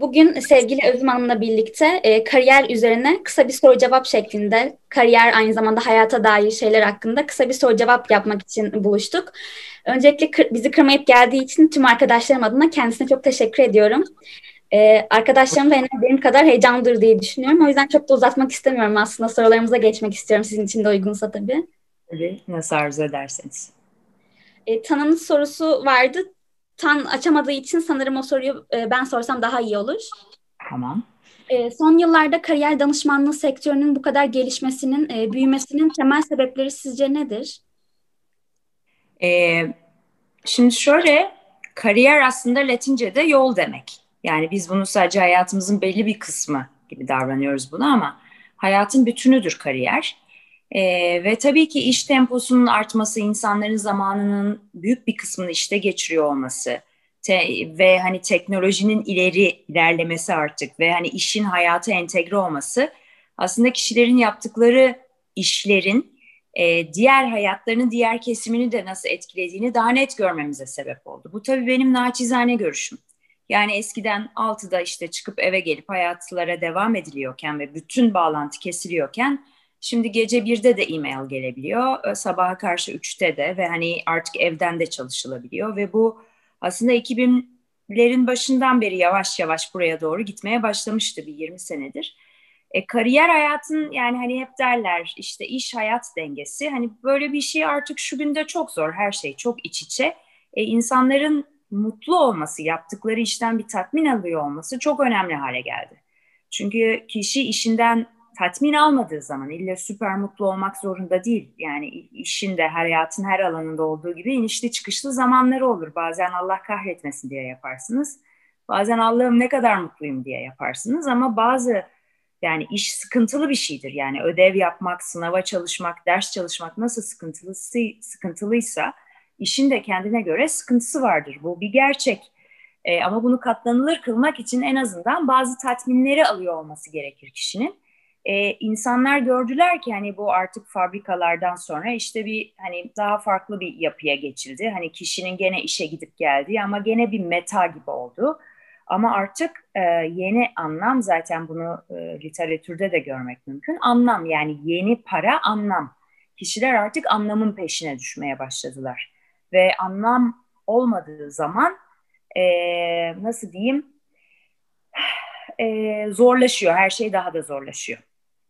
Bugün sevgili Özüm Hanım'la birlikte e, kariyer üzerine kısa bir soru cevap şeklinde, kariyer aynı zamanda hayata dair şeyler hakkında kısa bir soru cevap yapmak için buluştuk. Öncelikle kır, bizi kırmayıp geldiği için tüm arkadaşlarım adına kendisine çok teşekkür ediyorum. E, arkadaşlarım da benim kadar heyecanlıdır diye düşünüyorum. O yüzden çok da uzatmak istemiyorum aslında. Sorularımıza geçmek istiyorum sizin için de uygunsa tabii. Tabii, nasıl arzu ederseniz. E, Tan'ın sorusu vardı. Tan açamadığı için sanırım o soruyu e, ben sorsam daha iyi olur. Tamam. E, son yıllarda kariyer danışmanlığı sektörünün bu kadar gelişmesinin, e, büyümesinin temel sebepleri sizce nedir? E, şimdi şöyle, kariyer aslında Latince'de yol demek. Yani biz bunu sadece hayatımızın belli bir kısmı gibi davranıyoruz buna ama hayatın bütünüdür kariyer. Ee, ve tabii ki iş temposunun artması, insanların zamanının büyük bir kısmını işte geçiriyor olması te, ve hani teknolojinin ileri ilerlemesi artık ve hani işin hayata entegre olması aslında kişilerin yaptıkları işlerin e, diğer hayatlarının diğer kesimini de nasıl etkilediğini daha net görmemize sebep oldu. Bu tabii benim naçizane görüşüm. Yani eskiden 6'da işte çıkıp eve gelip hayatlara devam ediliyorken ve bütün bağlantı kesiliyorken Şimdi gece 1'de de e-mail gelebiliyor. Sabaha karşı 3'te de ve hani artık evden de çalışılabiliyor ve bu aslında 2000'lerin başından beri yavaş yavaş buraya doğru gitmeye başlamıştı bir 20 senedir. E, kariyer hayatın yani hani hep derler işte iş hayat dengesi hani böyle bir şey artık şu günde çok zor her şey çok iç içe. E, insanların mutlu olması yaptıkları işten bir tatmin alıyor olması çok önemli hale geldi. Çünkü kişi işinden tatmin almadığı zaman illa süper mutlu olmak zorunda değil. Yani işin de hayatın her alanında olduğu gibi inişli çıkışlı zamanları olur. Bazen Allah kahretmesin diye yaparsınız. Bazen Allah'ım ne kadar mutluyum diye yaparsınız ama bazı yani iş sıkıntılı bir şeydir. Yani ödev yapmak, sınava çalışmak, ders çalışmak nasıl sıkıntılısı, sıkıntılıysa işin de kendine göre sıkıntısı vardır. Bu bir gerçek. Ee, ama bunu katlanılır kılmak için en azından bazı tatminleri alıyor olması gerekir kişinin e, insanlar gördüler ki hani bu artık fabrikalardan sonra işte bir hani daha farklı bir yapıya geçildi. Hani kişinin gene işe gidip geldiği ama gene bir meta gibi oldu. Ama artık e, yeni anlam zaten bunu e, literatürde de görmek mümkün. Anlam yani yeni para anlam. Kişiler artık anlamın peşine düşmeye başladılar. Ve anlam olmadığı zaman e, nasıl diyeyim e, zorlaşıyor. Her şey daha da zorlaşıyor.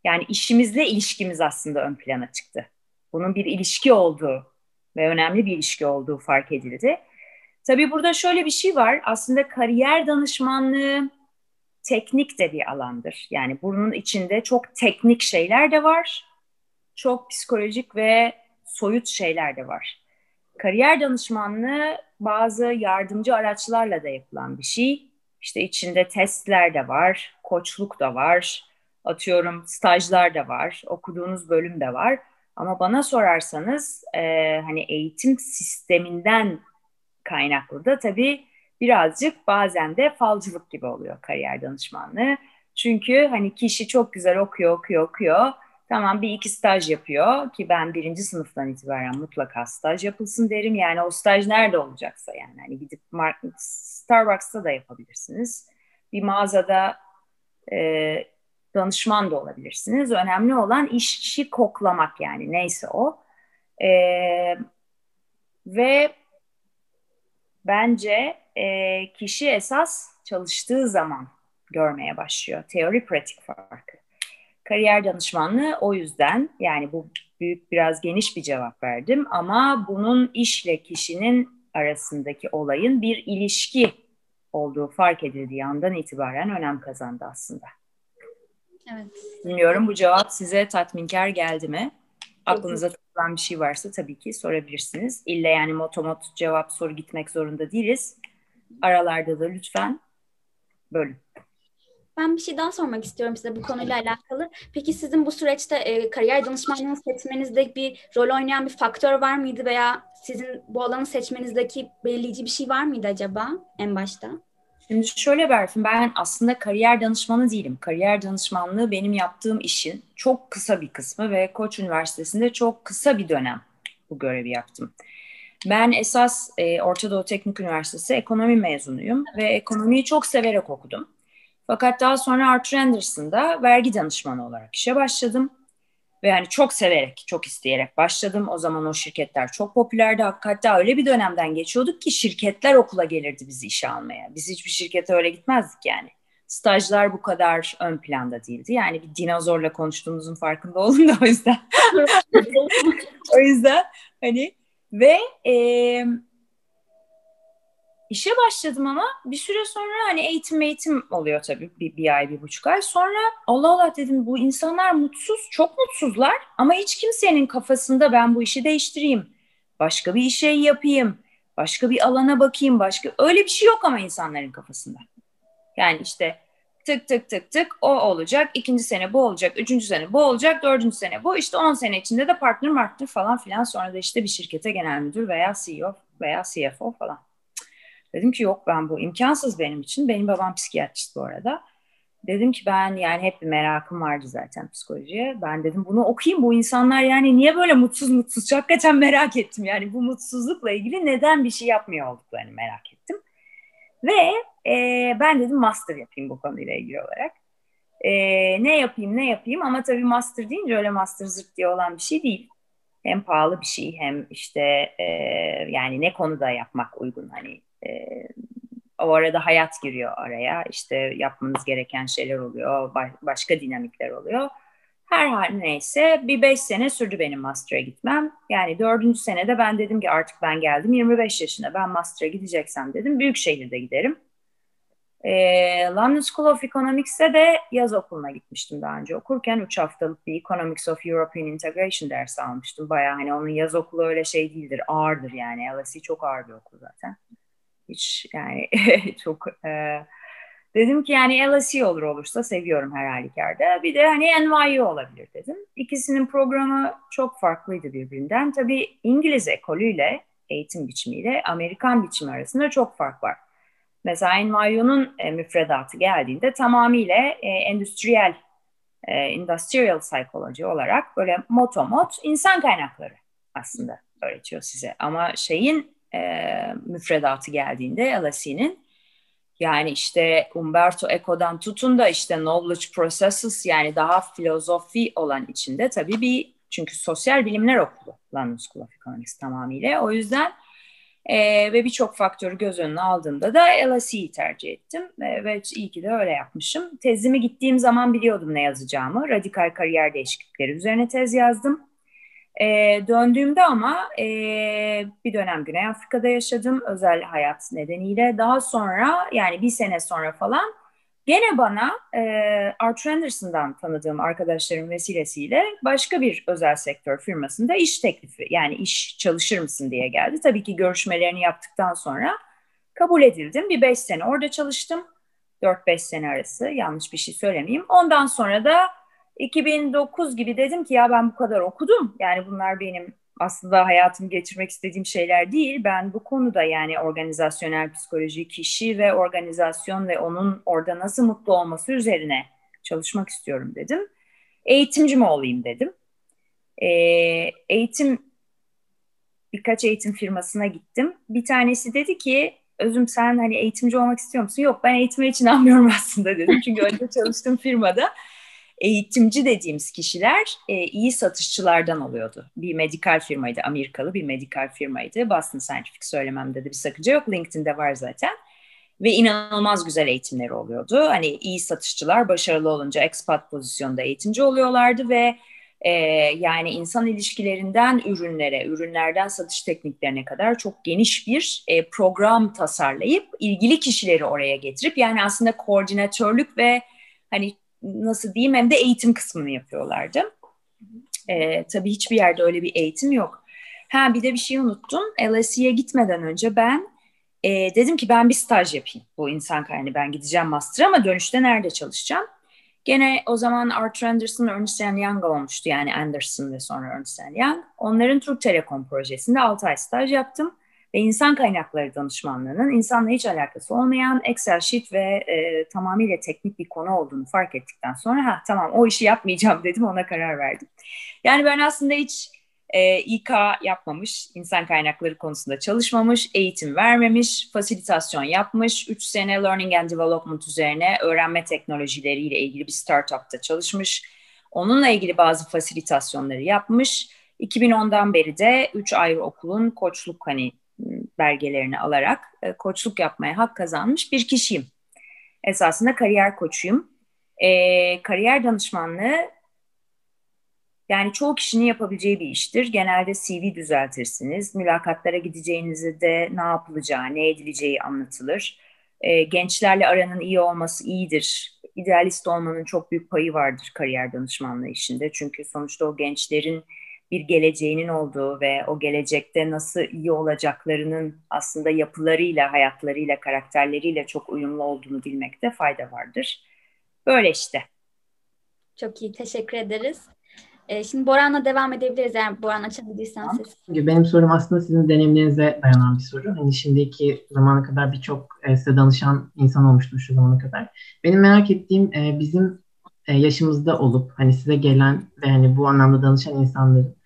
Yani işimizle ilişkimiz aslında ön plana çıktı. Bunun bir ilişki olduğu ve önemli bir ilişki olduğu fark edildi. Tabii burada şöyle bir şey var. Aslında kariyer danışmanlığı teknik de bir alandır. Yani bunun içinde çok teknik şeyler de var. Çok psikolojik ve soyut şeyler de var. Kariyer danışmanlığı bazı yardımcı araçlarla da yapılan bir şey. İşte içinde testler de var, koçluk da var, atıyorum stajlar da var, okuduğunuz bölüm de var. Ama bana sorarsanız e, hani eğitim sisteminden kaynaklı da tabii birazcık bazen de falcılık gibi oluyor kariyer danışmanlığı. Çünkü hani kişi çok güzel okuyor, okuyor, okuyor. Tamam bir iki staj yapıyor ki ben birinci sınıftan itibaren mutlaka staj yapılsın derim. Yani o staj nerede olacaksa yani hani gidip Starbucks'ta da yapabilirsiniz. Bir mağazada e, danışman da olabilirsiniz. Önemli olan işçi koklamak yani neyse o. Ee, ve bence e, kişi esas çalıştığı zaman görmeye başlıyor. Teori pratik farkı. Kariyer danışmanlığı o yüzden yani bu büyük biraz geniş bir cevap verdim ama bunun işle kişinin arasındaki olayın bir ilişki olduğu fark edildiği andan itibaren önem kazandı aslında. Evet. Bilmiyorum bu cevap size tatminkar geldi mi? Aklınıza takılan bir şey varsa tabii ki sorabilirsiniz. İlle yani motomot cevap soru gitmek zorunda değiliz. Aralarda da lütfen bölün. Ben bir şey daha sormak istiyorum size bu konuyla alakalı. Peki sizin bu süreçte e, kariyer danışmanlığını seçmenizde bir rol oynayan bir faktör var mıydı veya sizin bu alanı seçmenizdeki belirleyici bir şey var mıydı acaba en başta? Şimdi şöyle Berfin, ben aslında kariyer danışmanı değilim. Kariyer danışmanlığı benim yaptığım işin çok kısa bir kısmı ve Koç Üniversitesi'nde çok kısa bir dönem bu görevi yaptım. Ben esas e, Orta Doğu Teknik Üniversitesi ekonomi mezunuyum ve ekonomiyi çok severek okudum. Fakat daha sonra Arthur Anderson'da vergi danışmanı olarak işe başladım. Ve yani çok severek, çok isteyerek başladım. O zaman o şirketler çok popülerdi. Hatta öyle bir dönemden geçiyorduk ki şirketler okula gelirdi bizi işe almaya. Biz hiçbir şirkete öyle gitmezdik yani. Stajlar bu kadar ön planda değildi. Yani bir dinozorla konuştuğumuzun farkında olun da o yüzden. o yüzden hani ve e, İşe başladım ama bir süre sonra hani eğitim eğitim oluyor tabii bir, bir ay bir buçuk ay. Sonra Allah Allah dedim bu insanlar mutsuz çok mutsuzlar ama hiç kimsenin kafasında ben bu işi değiştireyim. Başka bir işe yapayım. Başka bir alana bakayım. Başka öyle bir şey yok ama insanların kafasında. Yani işte tık tık tık tık o olacak. ikinci sene bu olacak. Üçüncü sene bu olacak. Dördüncü sene bu. işte on sene içinde de partner marktır falan filan. Sonra da işte bir şirkete genel müdür veya CEO veya CFO falan. Dedim ki yok ben bu imkansız benim için. Benim babam psikiyatrist bu arada. Dedim ki ben yani hep bir merakım vardı zaten psikolojiye. Ben dedim bunu okuyayım bu insanlar yani niye böyle mutsuz mutsuz hakikaten merak ettim. Yani bu mutsuzlukla ilgili neden bir şey yapmıyor olduklarını merak ettim. Ve e, ben dedim master yapayım bu konuyla ilgili olarak. E, ne yapayım ne yapayım ama tabii master deyince öyle master zırt diye olan bir şey değil. Hem pahalı bir şey hem işte e, yani ne konuda yapmak uygun hani o arada hayat giriyor araya. İşte yapmanız gereken şeyler oluyor. Baş, başka dinamikler oluyor. Her hal neyse bir beş sene sürdü benim master'a gitmem. Yani dördüncü senede ben dedim ki artık ben geldim 25 yaşında ben master'a gideceksem dedim büyük şehirde giderim. Ee, London School of Economics'e de yaz okuluna gitmiştim daha önce okurken. Üç haftalık bir Economics of European Integration dersi almıştım. Baya hani onun yaz okulu öyle şey değildir, ağırdır yani. LSE çok ağır bir okul zaten. Hiç yani çok e, dedim ki yani LSE olur olursa seviyorum her halükarda. Bir de hani NYU olabilir dedim. İkisinin programı çok farklıydı birbirinden. Tabii İngiliz ekolüyle eğitim biçimiyle Amerikan biçimi arasında çok fark var. Mesela NYU'nun e, müfredatı geldiğinde tamamıyla e, endüstriyel, e, industrial psychology olarak böyle motomot insan kaynakları aslında öğretiyor size. Ama şeyin e, müfredatı geldiğinde LSE'nin yani işte Umberto Eco'dan tutun da işte knowledge processes yani daha filozofi olan içinde tabii bir çünkü sosyal bilimler okulu London School of Economics tamamıyla. O yüzden e, ve birçok faktörü göz önüne aldığımda da LSE'yi tercih ettim. E, ve iyi ki de öyle yapmışım. Tezimi gittiğim zaman biliyordum ne yazacağımı. Radikal kariyer değişiklikleri üzerine tez yazdım. E, döndüğümde ama e, bir dönem Güney Afrika'da yaşadım özel hayat nedeniyle. Daha sonra yani bir sene sonra falan gene bana e, Arthur Anderson'dan tanıdığım arkadaşlarım vesilesiyle başka bir özel sektör firmasında iş teklifi yani iş çalışır mısın diye geldi. Tabii ki görüşmelerini yaptıktan sonra kabul edildim. Bir beş sene orada çalıştım. Dört beş sene arası yanlış bir şey söylemeyeyim. Ondan sonra da 2009 gibi dedim ki ya ben bu kadar okudum. Yani bunlar benim aslında hayatımı geçirmek istediğim şeyler değil. Ben bu konuda yani organizasyonel psikoloji, kişi ve organizasyon ve onun orada nasıl mutlu olması üzerine çalışmak istiyorum dedim. Eğitimci mi olayım dedim. E, eğitim birkaç eğitim firmasına gittim. Bir tanesi dedi ki Özüm sen hani eğitimci olmak istiyor musun? Yok ben eğitime hiç inanmıyorum aslında dedim. Çünkü önce çalıştığım firmada eğitimci dediğimiz kişiler e, iyi satışçılardan oluyordu. Bir medikal firmaydı, Amerikalı bir medikal firmaydı. Boston Scientific söylememde de bir sakınca yok. LinkedIn'de var zaten. Ve inanılmaz güzel eğitimleri oluyordu. Hani iyi satışçılar başarılı olunca expat pozisyonda eğitimci oluyorlardı ve e, yani insan ilişkilerinden ürünlere, ürünlerden satış tekniklerine kadar çok geniş bir e, program tasarlayıp ilgili kişileri oraya getirip yani aslında koordinatörlük ve hani nasıl diyeyim hem de eğitim kısmını yapıyorlardı. E, tabii hiçbir yerde öyle bir eğitim yok. Ha bir de bir şey unuttum. LSE'ye gitmeden önce ben e, dedim ki ben bir staj yapayım. Bu insan kaynağı ben gideceğim master ama dönüşte nerede çalışacağım? Gene o zaman Arthur Anderson, Ernst Young olmuştu. Yani Anderson ve sonra Ernst Young. Onların Türk Telekom projesinde 6 ay staj yaptım ve insan kaynakları danışmanlığının insanla hiç alakası olmayan Excel sheet ve e, tamamıyla teknik bir konu olduğunu fark ettikten sonra ha tamam o işi yapmayacağım dedim ona karar verdim. Yani ben aslında hiç E, İK yapmamış, insan kaynakları konusunda çalışmamış, eğitim vermemiş, fasilitasyon yapmış, 3 sene learning and development üzerine öğrenme teknolojileriyle ilgili bir startupta çalışmış. Onunla ilgili bazı fasilitasyonları yapmış. 2010'dan beri de 3 ayrı okulun koçluk hani belgelerini alarak e, koçluk yapmaya hak kazanmış bir kişiyim. Esasında kariyer koçuyum. E, kariyer danışmanlığı yani çoğu kişinin yapabileceği bir iştir. Genelde CV düzeltirsiniz. Mülakatlara gideceğinizde de ne yapılacağı, ne edileceği anlatılır. E, gençlerle aranın iyi olması iyidir. İdealist olmanın çok büyük payı vardır kariyer danışmanlığı işinde. Çünkü sonuçta o gençlerin bir geleceğinin olduğu ve o gelecekte nasıl iyi olacaklarının aslında yapılarıyla, hayatlarıyla, karakterleriyle çok uyumlu olduğunu bilmekte fayda vardır. Böyle işte. Çok iyi, teşekkür ederiz. Ee, şimdi Boran'la devam edebiliriz eğer Boran açabilirsen tamam. siz. Benim sorum aslında sizin deneyimlerinize dayanan bir soru. Hani şimdiki zamana kadar birçok e, size danışan insan olmuştur şu zamana kadar. Benim merak ettiğim e, bizim e, yaşımızda olup hani size gelen ve hani bu anlamda danışan insanların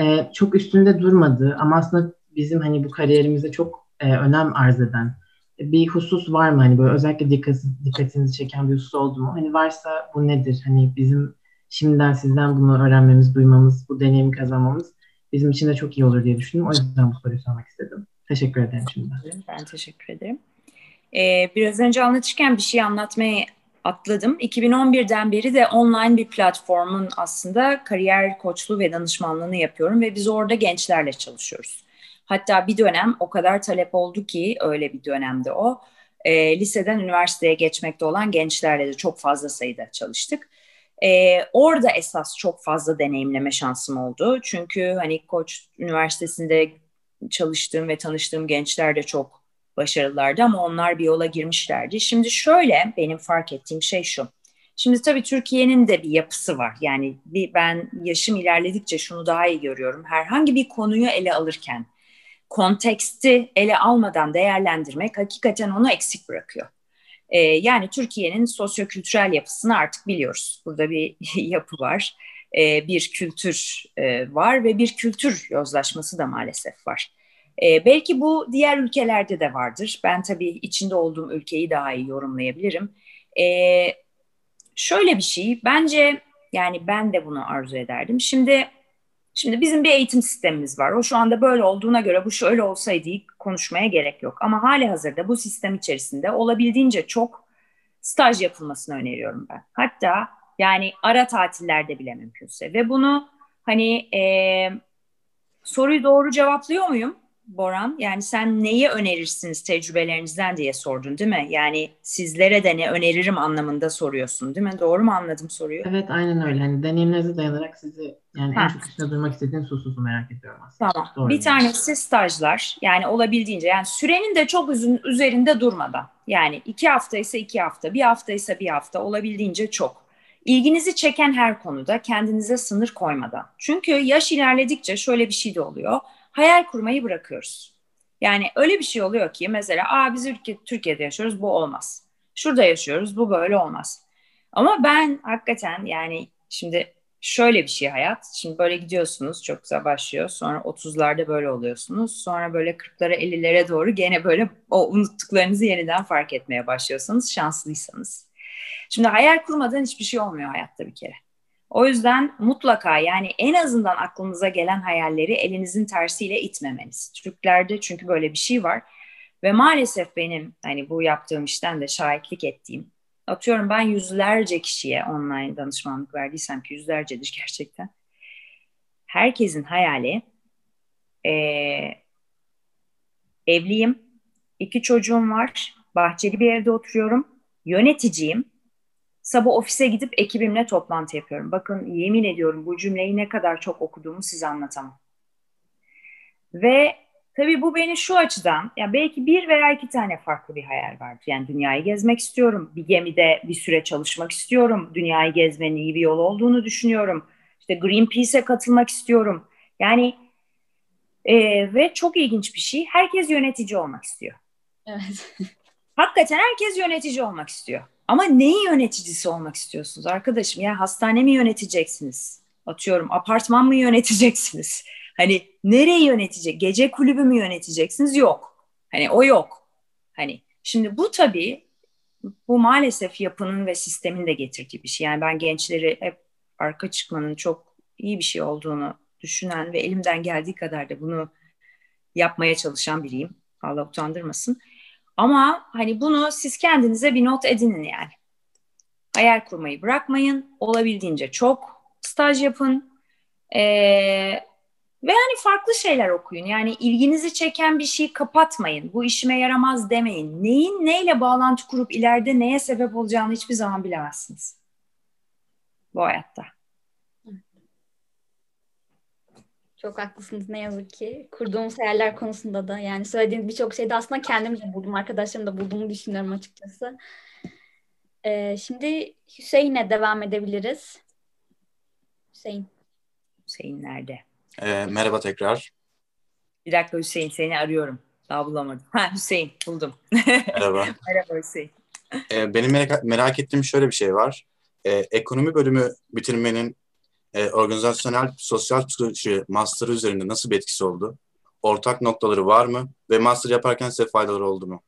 e, çok üstünde durmadığı ama aslında bizim hani bu kariyerimizde çok e, önem arz eden bir husus var mı? Hani böyle özellikle dikkat, dikkatinizi çeken bir husus oldu mu? Hani varsa bu nedir? Hani bizim şimdiden sizden bunu öğrenmemiz, duymamız, bu deneyimi kazanmamız bizim için de çok iyi olur diye düşündüm. O yüzden bu soruyu sormak istedim. Teşekkür ederim şimdiden. Ben teşekkür ederim. Ee, biraz önce anlatırken bir şey anlatmaya atladım. 2011'den beri de online bir platformun aslında kariyer koçluğu ve danışmanlığını yapıyorum ve biz orada gençlerle çalışıyoruz. Hatta bir dönem o kadar talep oldu ki öyle bir dönemde o. E, liseden üniversiteye geçmekte olan gençlerle de çok fazla sayıda çalıştık. E, orada esas çok fazla deneyimleme şansım oldu. Çünkü hani Koç Üniversitesi'nde çalıştığım ve tanıştığım gençler de çok başarılılardı ama onlar bir yola girmişlerdi. Şimdi şöyle benim fark ettiğim şey şu. Şimdi tabii Türkiye'nin de bir yapısı var. Yani bir, ben yaşım ilerledikçe şunu daha iyi görüyorum. Herhangi bir konuyu ele alırken konteksti ele almadan değerlendirmek hakikaten onu eksik bırakıyor. Ee, yani Türkiye'nin sosyokültürel yapısını artık biliyoruz. Burada bir yapı var, ee, bir kültür e, var ve bir kültür yozlaşması da maalesef var. E, belki bu diğer ülkelerde de vardır. Ben tabii içinde olduğum ülkeyi daha iyi yorumlayabilirim. E, şöyle bir şey, bence yani ben de bunu arzu ederdim. Şimdi Şimdi bizim bir eğitim sistemimiz var. O şu anda böyle olduğuna göre bu şöyle olsaydı konuşmaya gerek yok. Ama hali hazırda bu sistem içerisinde olabildiğince çok staj yapılmasını öneriyorum ben. Hatta yani ara tatillerde bile mümkünse. Ve bunu hani e, soruyu doğru cevaplıyor muyum? Boran? Yani sen neyi önerirsiniz tecrübelerinizden diye sordun değil mi? Yani sizlere de ne öneririm anlamında soruyorsun değil mi? Doğru mu anladım soruyu? Evet aynen öyle. Hani deneyimlerinize dayanarak sizi yani ha. en çok üstüne durmak istediğiniz hususu merak ediyorum aslında. Tamam. Doğru bir yani. tanesi stajlar. Yani olabildiğince yani sürenin de çok uzun üzerinde durmadan. Yani iki hafta ise iki hafta, bir hafta ise bir hafta olabildiğince çok. İlginizi çeken her konuda kendinize sınır koymadan. Çünkü yaş ilerledikçe şöyle bir şey de oluyor hayal kurmayı bırakıyoruz. Yani öyle bir şey oluyor ki mesela Aa, biz ülke, Türkiye'de yaşıyoruz bu olmaz. Şurada yaşıyoruz bu böyle olmaz. Ama ben hakikaten yani şimdi şöyle bir şey hayat. Şimdi böyle gidiyorsunuz çok güzel başlıyor. Sonra 30'larda böyle oluyorsunuz. Sonra böyle 40'lara 50'lere doğru gene böyle o unuttuklarınızı yeniden fark etmeye başlıyorsanız şanslıysanız. Şimdi hayal kurmadan hiçbir şey olmuyor hayatta bir kere. O yüzden mutlaka yani en azından aklınıza gelen hayalleri elinizin tersiyle itmemeniz. Türklerde çünkü böyle bir şey var. Ve maalesef benim hani bu yaptığım işten de şahitlik ettiğim atıyorum ben yüzlerce kişiye online danışmanlık verdiysem ki yüzlercedir gerçekten. Herkesin hayali e, evliyim, iki çocuğum var, bahçeli bir evde oturuyorum, yöneticiyim Sabah ofise gidip ekibimle toplantı yapıyorum. Bakın yemin ediyorum bu cümleyi ne kadar çok okuduğumu size anlatamam. Ve tabii bu beni şu açıdan, ya belki bir veya iki tane farklı bir hayal vardır. Yani dünyayı gezmek istiyorum, bir gemide bir süre çalışmak istiyorum, dünyayı gezmenin iyi bir yol olduğunu düşünüyorum. İşte Greenpeace'e katılmak istiyorum. Yani e, ve çok ilginç bir şey, herkes yönetici olmak istiyor. Evet. Hakikaten herkes yönetici olmak istiyor. Ama neyi yöneticisi olmak istiyorsunuz arkadaşım? Ya hastane mi yöneteceksiniz? Atıyorum apartman mı yöneteceksiniz? Hani nereyi yönetecek? Gece kulübü mü yöneteceksiniz? Yok. Hani o yok. Hani şimdi bu tabii bu maalesef yapının ve sistemin de getirdiği bir şey. Yani ben gençleri hep arka çıkmanın çok iyi bir şey olduğunu düşünen ve elimden geldiği kadar da bunu yapmaya çalışan biriyim. Allah utandırmasın. Ama hani bunu siz kendinize bir not edinin yani. Hayal kurmayı bırakmayın. Olabildiğince çok staj yapın. Ee, ve hani farklı şeyler okuyun. Yani ilginizi çeken bir şeyi kapatmayın. Bu işime yaramaz demeyin. Neyin neyle bağlantı kurup ileride neye sebep olacağını hiçbir zaman bilemezsiniz. Bu hayatta. Çok haklısınız ne yazık ki. Kurduğumuz hayaller konusunda da yani söylediğiniz birçok şeyde aslında kendim de buldum. Arkadaşlarım da bulduğumu düşünüyorum açıkçası. Ee, şimdi Hüseyin'e devam edebiliriz. Hüseyin. Hüseyin nerede? E, merhaba tekrar. Bir dakika Hüseyin seni arıyorum. Daha bulamadım. Ha Hüseyin buldum. Merhaba. Merhaba Hüseyin. E, benim merak, merak ettiğim şöyle bir şey var. E, ekonomi bölümü bitirmenin e, organizasyonel sosyal psikoloji master üzerinde nasıl bir etkisi oldu? Ortak noktaları var mı? Ve master yaparken size faydaları oldu mu?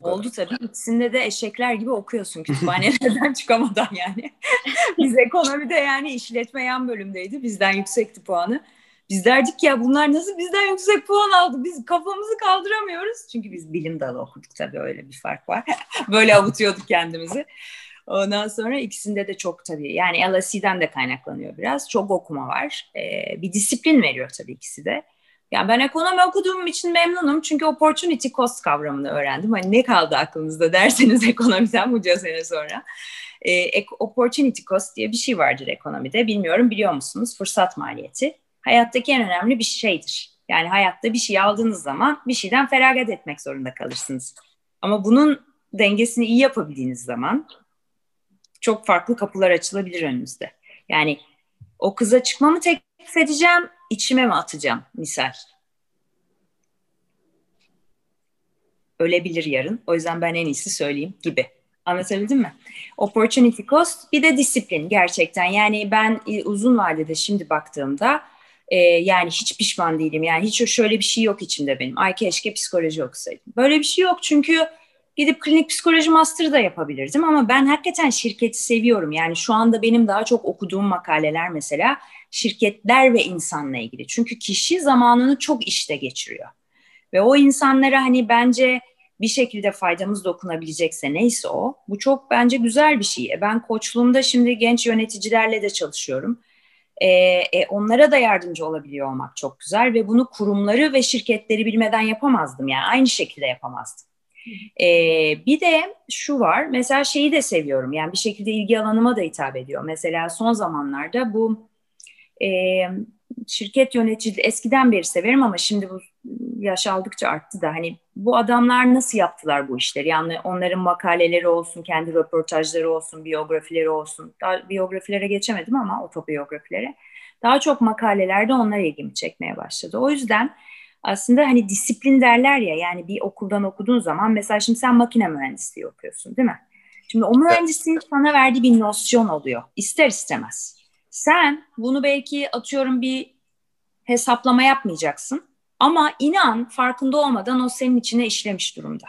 Oldu tabii. İkisinde de eşekler gibi okuyorsun kütüphanelerden çıkamadan yani. Biz ekonomide yani işletme yan bölümdeydi. Bizden yüksekti puanı. Biz derdik ya bunlar nasıl bizden yüksek puan aldı? Biz kafamızı kaldıramıyoruz. Çünkü biz bilim dalı okuduk tabii öyle bir fark var. Böyle avutuyorduk kendimizi. Ondan sonra ikisinde de çok tabii yani LSE'den de kaynaklanıyor biraz. Çok okuma var. Ee, bir disiplin veriyor tabii ikisi de. Yani ben ekonomi okuduğum için memnunum çünkü opportunity cost kavramını öğrendim. Hani ne kaldı aklınızda derseniz ekonomiden bunca sene sonra. Ee, opportunity cost diye bir şey vardır ekonomide. Bilmiyorum biliyor musunuz? Fırsat maliyeti. Hayattaki en önemli bir şeydir. Yani hayatta bir şey aldığınız zaman bir şeyden feragat etmek zorunda kalırsınız. Ama bunun dengesini iyi yapabildiğiniz zaman çok farklı kapılar açılabilir önünüzde. Yani o kıza çıkmamı teklif edeceğim, içime mi atacağım misal. Ölebilir yarın. O yüzden ben en iyisi söyleyeyim gibi. Anlatabildim mi? Opportunity cost bir de disiplin gerçekten. Yani ben e, uzun vadede şimdi baktığımda e, yani hiç pişman değilim. Yani hiç şöyle bir şey yok içimde benim. Ay keşke psikoloji okusaydım. Böyle bir şey yok çünkü gidip klinik psikoloji master da yapabilirdim ama ben hakikaten şirketi seviyorum. Yani şu anda benim daha çok okuduğum makaleler mesela şirketler ve insanla ilgili. Çünkü kişi zamanını çok işte geçiriyor. Ve o insanlara hani bence bir şekilde faydamız dokunabilecekse neyse o. Bu çok bence güzel bir şey. E, ben koçluğumda şimdi genç yöneticilerle de çalışıyorum. E, e, onlara da yardımcı olabiliyor olmak çok güzel ve bunu kurumları ve şirketleri bilmeden yapamazdım yani aynı şekilde yapamazdım. E, bir de şu var mesela şeyi de seviyorum yani bir şekilde ilgi alanıma da hitap ediyor. Mesela son zamanlarda bu e, şirket yöneticiliği eskiden beri severim ama şimdi bu yaş aldıkça arttı da hani bu adamlar nasıl yaptılar bu işleri? Yani onların makaleleri olsun, kendi röportajları olsun, biyografileri olsun. Daha biyografilere geçemedim ama otobiyografilere. Daha çok makalelerde onlar ilgimi çekmeye başladı. O yüzden aslında hani disiplin derler ya yani bir okuldan okuduğun zaman mesela şimdi sen makine mühendisliği okuyorsun değil mi? Şimdi o mühendisliğin sana verdiği bir nosyon oluyor. ister istemez. Sen bunu belki atıyorum bir hesaplama yapmayacaksın. Ama inan farkında olmadan o senin içine işlemiş durumda.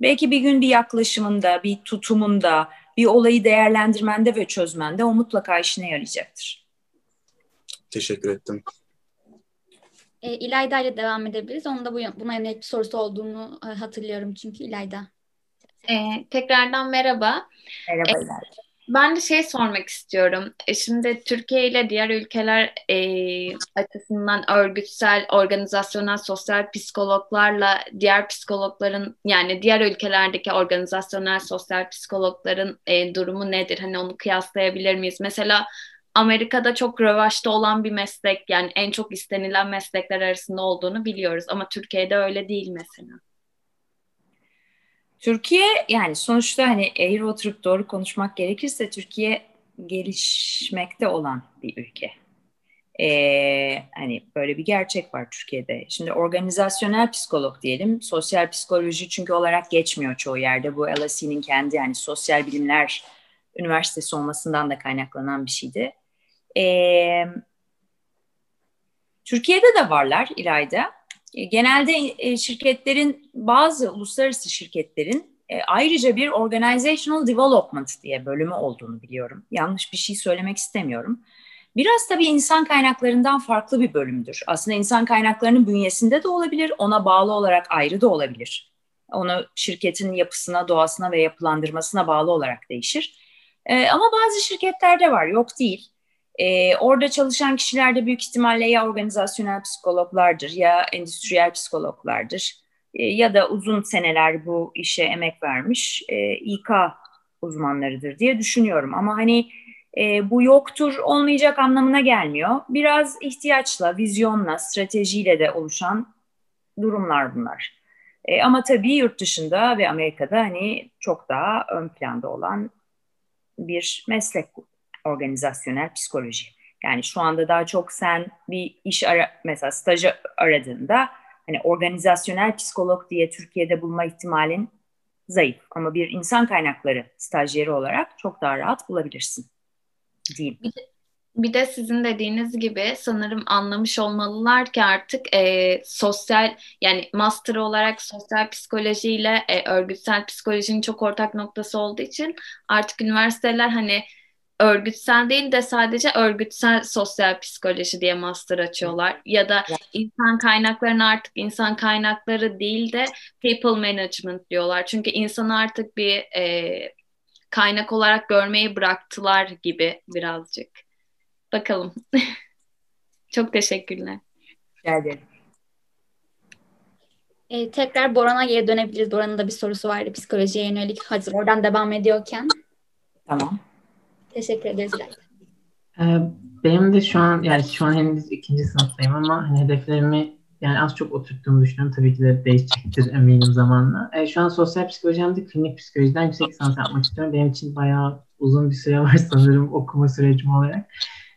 Belki bir gün bir yaklaşımında, bir tutumunda, bir olayı değerlendirmende ve çözmende o mutlaka işine yarayacaktır. Teşekkür ettim. E, İlayda ile devam edebiliriz. Onun da bu, buna yönelik bir sorusu olduğunu e, hatırlıyorum çünkü İlayda. E, tekrardan merhaba. Merhaba e, İlayda. Ben de şey sormak istiyorum. E, şimdi Türkiye ile diğer ülkeler e, açısından örgütsel, organizasyonel, sosyal psikologlarla diğer psikologların yani diğer ülkelerdeki organizasyonel, sosyal psikologların e, durumu nedir? Hani onu kıyaslayabilir miyiz? Mesela Amerika'da çok rövaşta olan bir meslek yani en çok istenilen meslekler arasında olduğunu biliyoruz ama Türkiye'de öyle değil mesela. Türkiye yani sonuçta hani eğri oturup doğru konuşmak gerekirse Türkiye gelişmekte olan bir ülke. Ee, hani böyle bir gerçek var Türkiye'de. Şimdi organizasyonel psikolog diyelim, sosyal psikoloji çünkü olarak geçmiyor çoğu yerde. Bu LSE'nin kendi yani sosyal bilimler üniversitesi olmasından da kaynaklanan bir şeydi. Ee, Türkiye'de de varlar İlayda. E, genelde e, şirketlerin bazı uluslararası şirketlerin e, ayrıca bir organizational development diye bölümü olduğunu biliyorum. Yanlış bir şey söylemek istemiyorum. Biraz tabii insan kaynaklarından farklı bir bölümdür. Aslında insan kaynaklarının bünyesinde de olabilir, ona bağlı olarak ayrı da olabilir. Onu şirketin yapısına, doğasına ve yapılandırmasına bağlı olarak değişir. Ee, ama bazı şirketlerde var, yok değil. Ee, orada çalışan kişiler de büyük ihtimalle ya organizasyonel psikologlardır ya endüstriyel psikologlardır. Ee, ya da uzun seneler bu işe emek vermiş e, İK uzmanlarıdır diye düşünüyorum. Ama hani e, bu yoktur olmayacak anlamına gelmiyor. Biraz ihtiyaçla, vizyonla, stratejiyle de oluşan durumlar bunlar. E, ama tabii yurt dışında ve Amerika'da hani çok daha ön planda olan bir meslek organizasyonel psikoloji. Yani şu anda daha çok sen bir iş ara, mesela stajı aradığında hani organizasyonel psikolog diye Türkiye'de bulma ihtimalin zayıf. Ama bir insan kaynakları stajyeri olarak çok daha rahat bulabilirsin diyeyim. Bir de, bir de sizin dediğiniz gibi sanırım anlamış olmalılar ki artık e, sosyal yani master olarak sosyal psikolojiyle e, örgütsel psikolojinin çok ortak noktası olduğu için artık üniversiteler hani örgütsel değil de sadece örgütsel sosyal psikoloji diye master açıyorlar. Ya da insan kaynaklarını artık insan kaynakları değil de people management diyorlar. Çünkü insanı artık bir e, kaynak olarak görmeyi bıraktılar gibi birazcık. Bakalım. Çok teşekkürler. Rica ederim. Ee, tekrar Boran'a geri dönebiliriz. Boran'ın da bir sorusu vardı psikolojiye yönelik. Hazır oradan devam ediyorken. Tamam. Teşekkür ederiz. Ee, benim de şu an yani şu an henüz ikinci sınıftayım ama hani hedeflerimi yani az çok oturttuğumu düşünüyorum. Tabii ki de değişecektir eminim zamanla. E, şu an sosyal psikoloji hem de klinik psikolojiden yüksek lisans yapmak istiyorum. Benim için bayağı uzun bir süre var sanırım okuma sürecim olarak.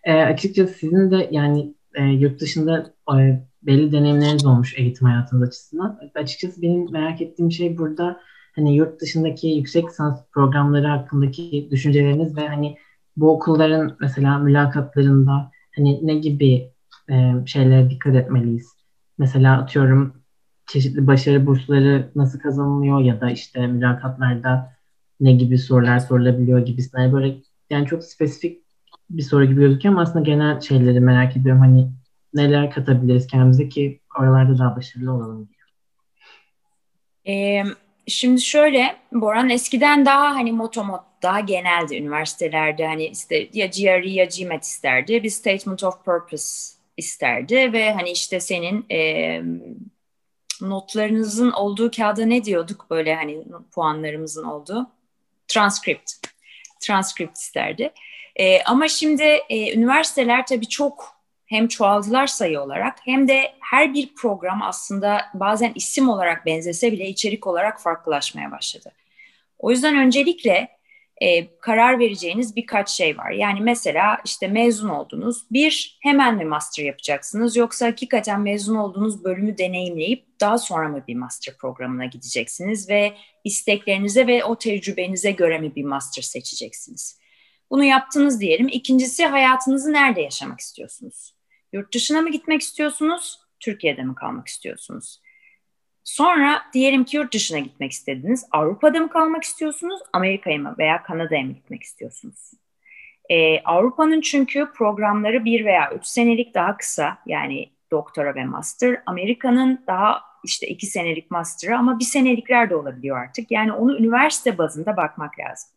E, açıkçası sizin de yani e, yurt dışında e, belli deneyimleriniz olmuş eğitim hayatınız açısından. Açıkçası benim merak ettiğim şey burada hani yurt dışındaki yüksek lisans programları hakkındaki düşünceleriniz ve hani bu okulların mesela mülakatlarında hani ne gibi e, şeylere dikkat etmeliyiz? Mesela atıyorum çeşitli başarı bursları nasıl kazanılıyor ya da işte mülakatlarda ne gibi sorular sorulabiliyor gibisinden böyle yani çok spesifik bir soru gibi gözüküyor ama aslında genel şeyleri merak ediyorum. Hani neler katabiliriz kendimize ki oralarda daha başarılı olalım diye. Şimdi şöyle Boran eskiden daha hani motomot daha geneldi üniversitelerde hani işte ya GRE ya GMAT isterdi. Bir statement of purpose isterdi ve hani işte senin e, notlarınızın olduğu kağıda ne diyorduk böyle hani puanlarımızın olduğu transkript transkript isterdi. E, ama şimdi e, üniversiteler tabii çok hem çoğaldılar sayı olarak hem de her bir program aslında bazen isim olarak benzese bile içerik olarak farklılaşmaya başladı. O yüzden öncelikle e, karar vereceğiniz birkaç şey var. Yani mesela işte mezun oldunuz. Bir, hemen mi master yapacaksınız yoksa hakikaten mezun olduğunuz bölümü deneyimleyip daha sonra mı bir master programına gideceksiniz ve isteklerinize ve o tecrübenize göre mi bir master seçeceksiniz? Bunu yaptınız diyelim. İkincisi hayatınızı nerede yaşamak istiyorsunuz? Yurt dışına mı gitmek istiyorsunuz? Türkiye'de mi kalmak istiyorsunuz? Sonra diyelim ki yurt dışına gitmek istediniz. Avrupa'da mı kalmak istiyorsunuz? Amerika'ya mı veya Kanada'ya mı gitmek istiyorsunuz? Ee, Avrupa'nın çünkü programları bir veya üç senelik daha kısa yani doktora ve master. Amerika'nın daha işte iki senelik master'ı ama bir senelikler de olabiliyor artık. Yani onu üniversite bazında bakmak lazım.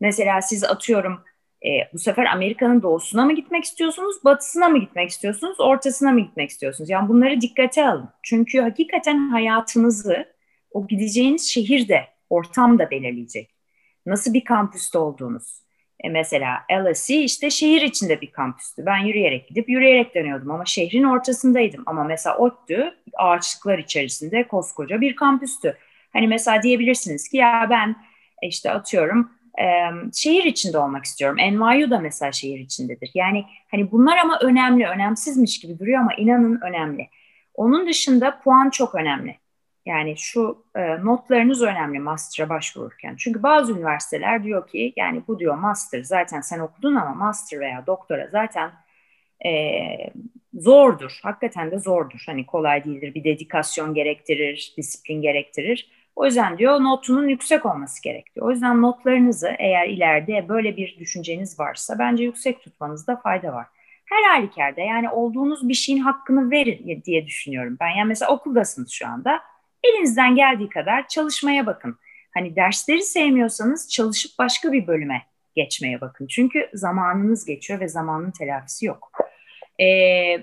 Mesela siz atıyorum e, bu sefer Amerika'nın doğusuna mı gitmek istiyorsunuz, batısına mı gitmek istiyorsunuz, ortasına mı gitmek istiyorsunuz? Yani bunları dikkate alın. Çünkü hakikaten hayatınızı o gideceğiniz şehirde, ortamda belirleyecek. Nasıl bir kampüste olduğunuz. E mesela LSE işte şehir içinde bir kampüstü. Ben yürüyerek gidip yürüyerek dönüyordum ama şehrin ortasındaydım. Ama mesela ODTÜ ağaçlıklar içerisinde koskoca bir kampüstü. Hani mesela diyebilirsiniz ki ya ben işte atıyorum e, şehir içinde olmak istiyorum. NYU da mesela şehir içindedir. Yani hani bunlar ama önemli, önemsizmiş gibi duruyor ama inanın önemli. Onun dışında puan çok önemli. Yani şu e, notlarınız önemli master'a başvururken. Çünkü bazı üniversiteler diyor ki yani bu diyor master zaten sen okudun ama master veya doktora zaten e, zordur. Hakikaten de zordur. Hani kolay değildir. Bir dedikasyon gerektirir, disiplin gerektirir. O yüzden diyor notunun yüksek olması gerekiyor. O yüzden notlarınızı eğer ileride böyle bir düşünceniz varsa bence yüksek tutmanızda fayda var. Her halükarda yani olduğunuz bir şeyin hakkını verin diye düşünüyorum ben. Yani mesela okuldasınız şu anda. Elinizden geldiği kadar çalışmaya bakın. Hani dersleri sevmiyorsanız çalışıp başka bir bölüme geçmeye bakın. Çünkü zamanınız geçiyor ve zamanın telafisi yok. E,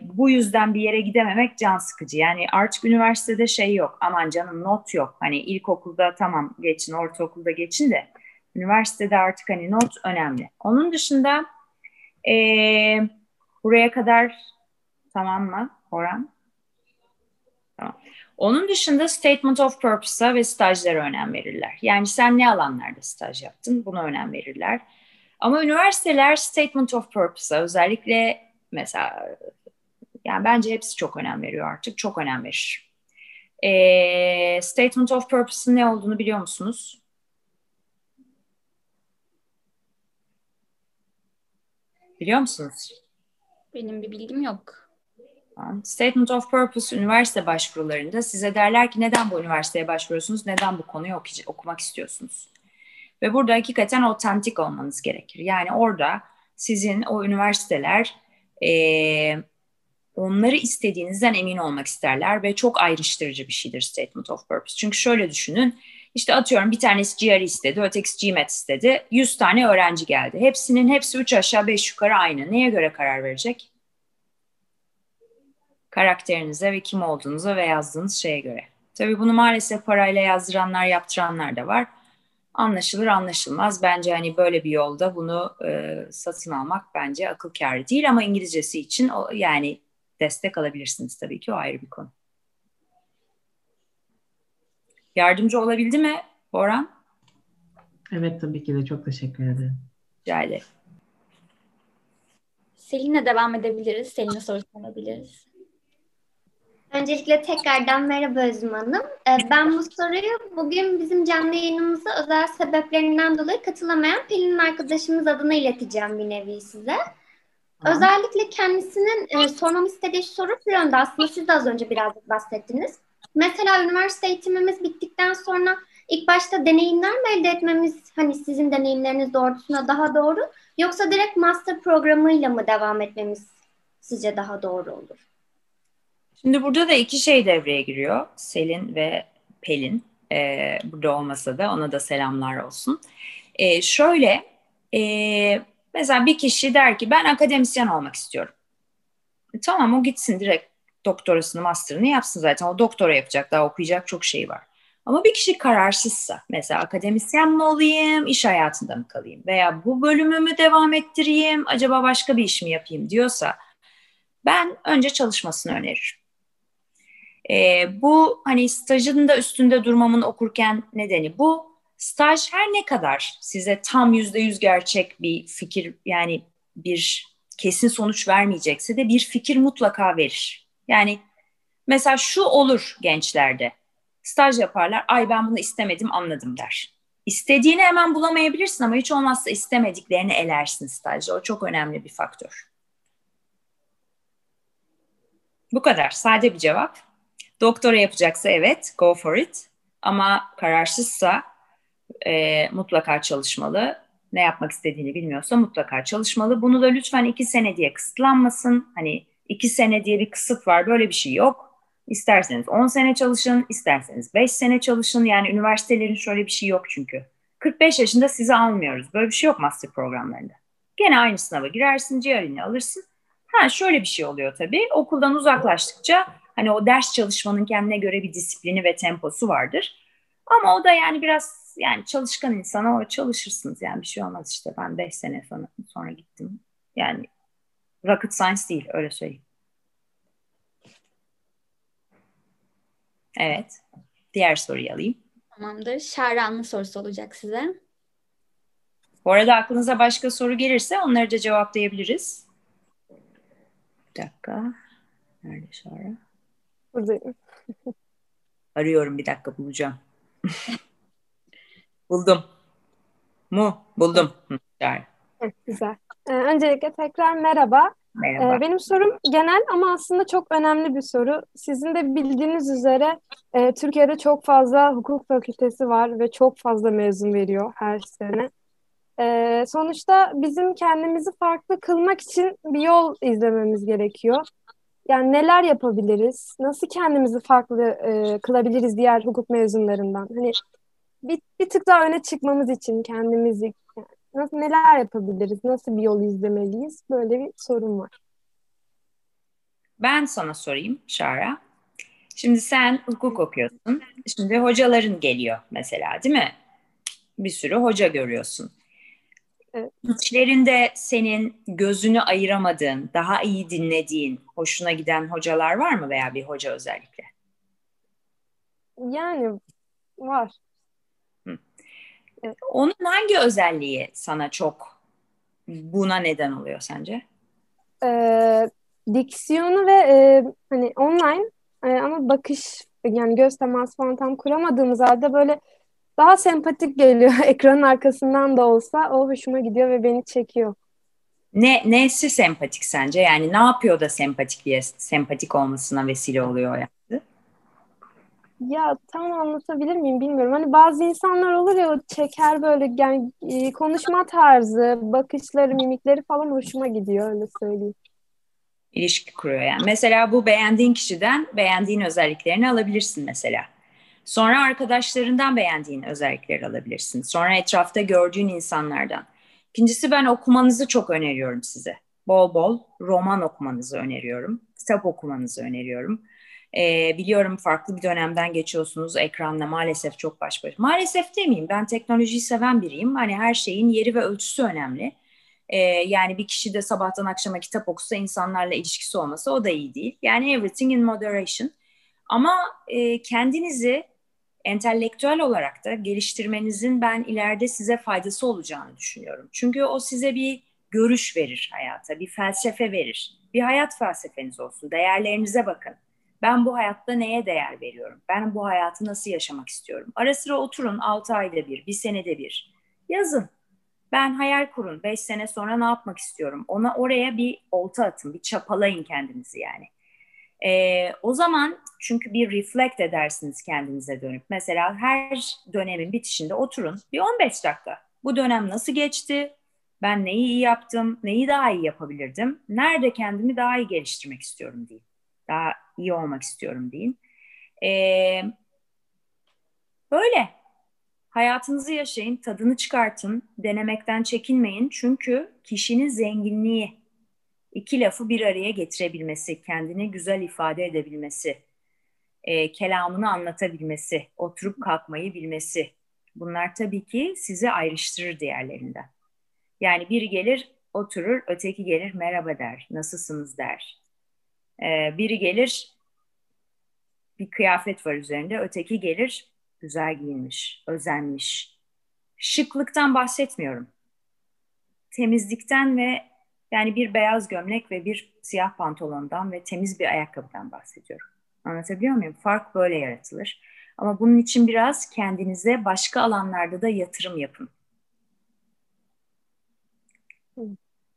bu yüzden bir yere gidememek can sıkıcı. Yani artık üniversitede şey yok. Aman canım not yok. Hani ilkokulda tamam geçin, ortaokulda geçin de üniversitede artık hani not önemli. Onun dışında e, buraya kadar tamam mı Orhan? Tamam. Onun dışında statement of purpose'a ve stajlara önem verirler. Yani sen ne alanlarda staj yaptın buna önem verirler. Ama üniversiteler statement of purpose'a özellikle mesela yani bence hepsi çok önem veriyor artık. Çok önem verir. E, statement of purpose'ın ne olduğunu biliyor musunuz? Biliyor musunuz? Benim bir bilgim yok. Statement of Purpose üniversite başvurularında size derler ki neden bu üniversiteye başvuruyorsunuz, neden bu konuyu okumak istiyorsunuz? Ve burada hakikaten otantik olmanız gerekir. Yani orada sizin o üniversiteler e, onları istediğinizden emin olmak isterler ve çok ayrıştırıcı bir şeydir Statement of Purpose. Çünkü şöyle düşünün, işte atıyorum bir tanesi GRE istedi, ötekisi GMAT istedi. 100 tane öğrenci geldi. Hepsinin hepsi 3 aşağı 5 yukarı aynı. Neye göre karar verecek? Karakterinize ve kim olduğunuza ve yazdığınız şeye göre. Tabii bunu maalesef parayla yazdıranlar, yaptıranlar da var anlaşılır anlaşılmaz. Bence hani böyle bir yolda bunu e, satın almak bence akıl kârı değil ama İngilizcesi için o, yani destek alabilirsiniz tabii ki o ayrı bir konu. Yardımcı olabildi mi Boran? Evet tabii ki de çok teşekkür ederim. Rica ederim. Selin'le devam edebiliriz. Selin'e soru sorabiliriz. Öncelikle tekrardan merhaba Özüm Hanım. Ee, ben bu soruyu bugün bizim canlı yayınımıza özel sebeplerinden dolayı katılamayan Pelin arkadaşımız adına ileteceğim bir nevi size. Özellikle kendisinin e, sormam istediği soru şu yönde aslında siz de az önce birazcık bahsettiniz. Mesela üniversite eğitimimiz bittikten sonra ilk başta deneyimler mi elde etmemiz hani sizin deneyimleriniz doğrultusunda daha doğru yoksa direkt master programıyla mı devam etmemiz sizce daha doğru olur? Şimdi burada da iki şey devreye giriyor. Selin ve Pelin. Ee, burada olmasa da ona da selamlar olsun. Ee, şöyle e, mesela bir kişi der ki ben akademisyen olmak istiyorum. E, tamam o gitsin direkt doktorasını, master'ını yapsın zaten. O doktora yapacak, daha okuyacak çok şey var. Ama bir kişi kararsızsa, mesela akademisyen mi olayım, iş hayatında mı kalayım veya bu bölümümü devam ettireyim, acaba başka bir iş mi yapayım diyorsa ben önce çalışmasını öneririm. E, bu hani stajın da üstünde durmamın okurken nedeni bu. Staj her ne kadar size tam yüzde yüz gerçek bir fikir yani bir kesin sonuç vermeyecekse de bir fikir mutlaka verir. Yani mesela şu olur gençlerde. Staj yaparlar. Ay ben bunu istemedim anladım der. İstediğini hemen bulamayabilirsin ama hiç olmazsa istemediklerini elersin stajda. O çok önemli bir faktör. Bu kadar. Sade bir cevap. Doktora yapacaksa evet, go for it. Ama kararsızsa e, mutlaka çalışmalı. Ne yapmak istediğini bilmiyorsa mutlaka çalışmalı. Bunu da lütfen iki sene diye kısıtlanmasın. Hani iki sene diye bir kısıt var, böyle bir şey yok. İsterseniz 10 sene çalışın, isterseniz 5 sene çalışın. Yani üniversitelerin şöyle bir şey yok çünkü. 45 yaşında sizi almıyoruz. Böyle bir şey yok master programlarında. Gene aynı sınava girersin, ciğerini alırsın. Ha şöyle bir şey oluyor tabii. Okuldan uzaklaştıkça Hani o ders çalışmanın kendine göre bir disiplini ve temposu vardır. Ama o da yani biraz yani çalışkan insana o çalışırsınız yani bir şey olmaz işte ben 5 sene sonra, sonra gittim. Yani rocket science değil öyle söyleyeyim. Evet. Diğer soruyu alayım. Tamamdır. Şaran'ın sorusu olacak size. Bu arada aklınıza başka soru gelirse onları da cevaplayabiliriz. Bir dakika. Nerede Şara? Buradayım. Arıyorum bir dakika bulacağım. Buldum. Mu? Buldum. Evet, güzel. Ee, öncelikle tekrar merhaba. Merhaba. Ee, benim sorum genel ama aslında çok önemli bir soru. Sizin de bildiğiniz üzere e, Türkiye'de çok fazla hukuk fakültesi var ve çok fazla mezun veriyor her sene. E, sonuçta bizim kendimizi farklı kılmak için bir yol izlememiz gerekiyor. Yani neler yapabiliriz? Nasıl kendimizi farklı e, kılabiliriz diğer hukuk mezunlarından? Hani bir, bir tık daha öne çıkmamız için kendimizi nasıl neler yapabiliriz? Nasıl bir yol izlemeliyiz? Böyle bir sorun var. Ben sana sorayım Şara. Şimdi sen hukuk okuyorsun. Şimdi hocaların geliyor mesela değil mi? Bir sürü hoca görüyorsun. Evet. İçlerinde senin gözünü ayıramadığın, daha iyi dinlediğin, hoşuna giden hocalar var mı veya bir hoca özellikle? Yani var. Onun hangi özelliği sana çok buna neden oluyor sence? Ee, diksiyonu ve e, hani online e, ama bakış yani göz teması falan tam kuramadığımız halde böyle daha sempatik geliyor. Ekranın arkasından da olsa o hoşuma gidiyor ve beni çekiyor. Ne nesi sempatik sence? Yani ne yapıyor da sempatik diye sempatik olmasına vesile oluyor yani? Ya tam anlatabilir miyim bilmiyorum. Hani bazı insanlar olur ya çeker böyle yani e, konuşma tarzı, bakışları, mimikleri falan hoşuma gidiyor öyle söyleyeyim. İlişki kuruyor yani. Mesela bu beğendiğin kişiden beğendiğin özelliklerini alabilirsin mesela. Sonra arkadaşlarından beğendiğin özellikleri alabilirsin. Sonra etrafta gördüğün insanlardan. İkincisi ben okumanızı çok öneriyorum size. Bol bol roman okumanızı öneriyorum. Kitap okumanızı öneriyorum. Ee, biliyorum farklı bir dönemden geçiyorsunuz. Ekranla maalesef çok baş başa. Maalesef demeyeyim ben teknolojiyi seven biriyim. Hani her şeyin yeri ve ölçüsü önemli. Ee, yani bir kişi de sabahtan akşama kitap okusa insanlarla ilişkisi olmasa o da iyi değil. Yani everything in moderation. Ama e, kendinizi entelektüel olarak da geliştirmenizin ben ileride size faydası olacağını düşünüyorum. Çünkü o size bir görüş verir hayata, bir felsefe verir. Bir hayat felsefeniz olsun, değerlerinize bakın. Ben bu hayatta neye değer veriyorum? Ben bu hayatı nasıl yaşamak istiyorum? Ara sıra oturun 6 ayda bir, bir senede bir. Yazın. Ben hayal kurun. 5 sene sonra ne yapmak istiyorum? Ona oraya bir olta atın, bir çapalayın kendinizi yani. Ee, o zaman çünkü bir reflect edersiniz kendinize dönüp. Mesela her dönemin bitişinde oturun bir 15 dakika. Bu dönem nasıl geçti? Ben neyi iyi yaptım? Neyi daha iyi yapabilirdim? Nerede kendimi daha iyi geliştirmek istiyorum diyeyim. Daha iyi olmak istiyorum diyeyim. Ee, böyle. Hayatınızı yaşayın, tadını çıkartın, denemekten çekinmeyin. Çünkü kişinin zenginliği, iki lafı bir araya getirebilmesi, kendini güzel ifade edebilmesi, e, kelamını anlatabilmesi, oturup kalkmayı bilmesi. Bunlar tabii ki sizi ayrıştırır diğerlerinden. Yani biri gelir oturur, öteki gelir merhaba der, nasılsınız der. Ee, biri gelir bir kıyafet var üzerinde, öteki gelir güzel giyinmiş, özenmiş. Şıklıktan bahsetmiyorum. Temizlikten ve yani bir beyaz gömlek ve bir siyah pantolondan ve temiz bir ayakkabıdan bahsediyorum. Anlatabiliyor muyum? Fark böyle yaratılır. Ama bunun için biraz kendinize başka alanlarda da yatırım yapın.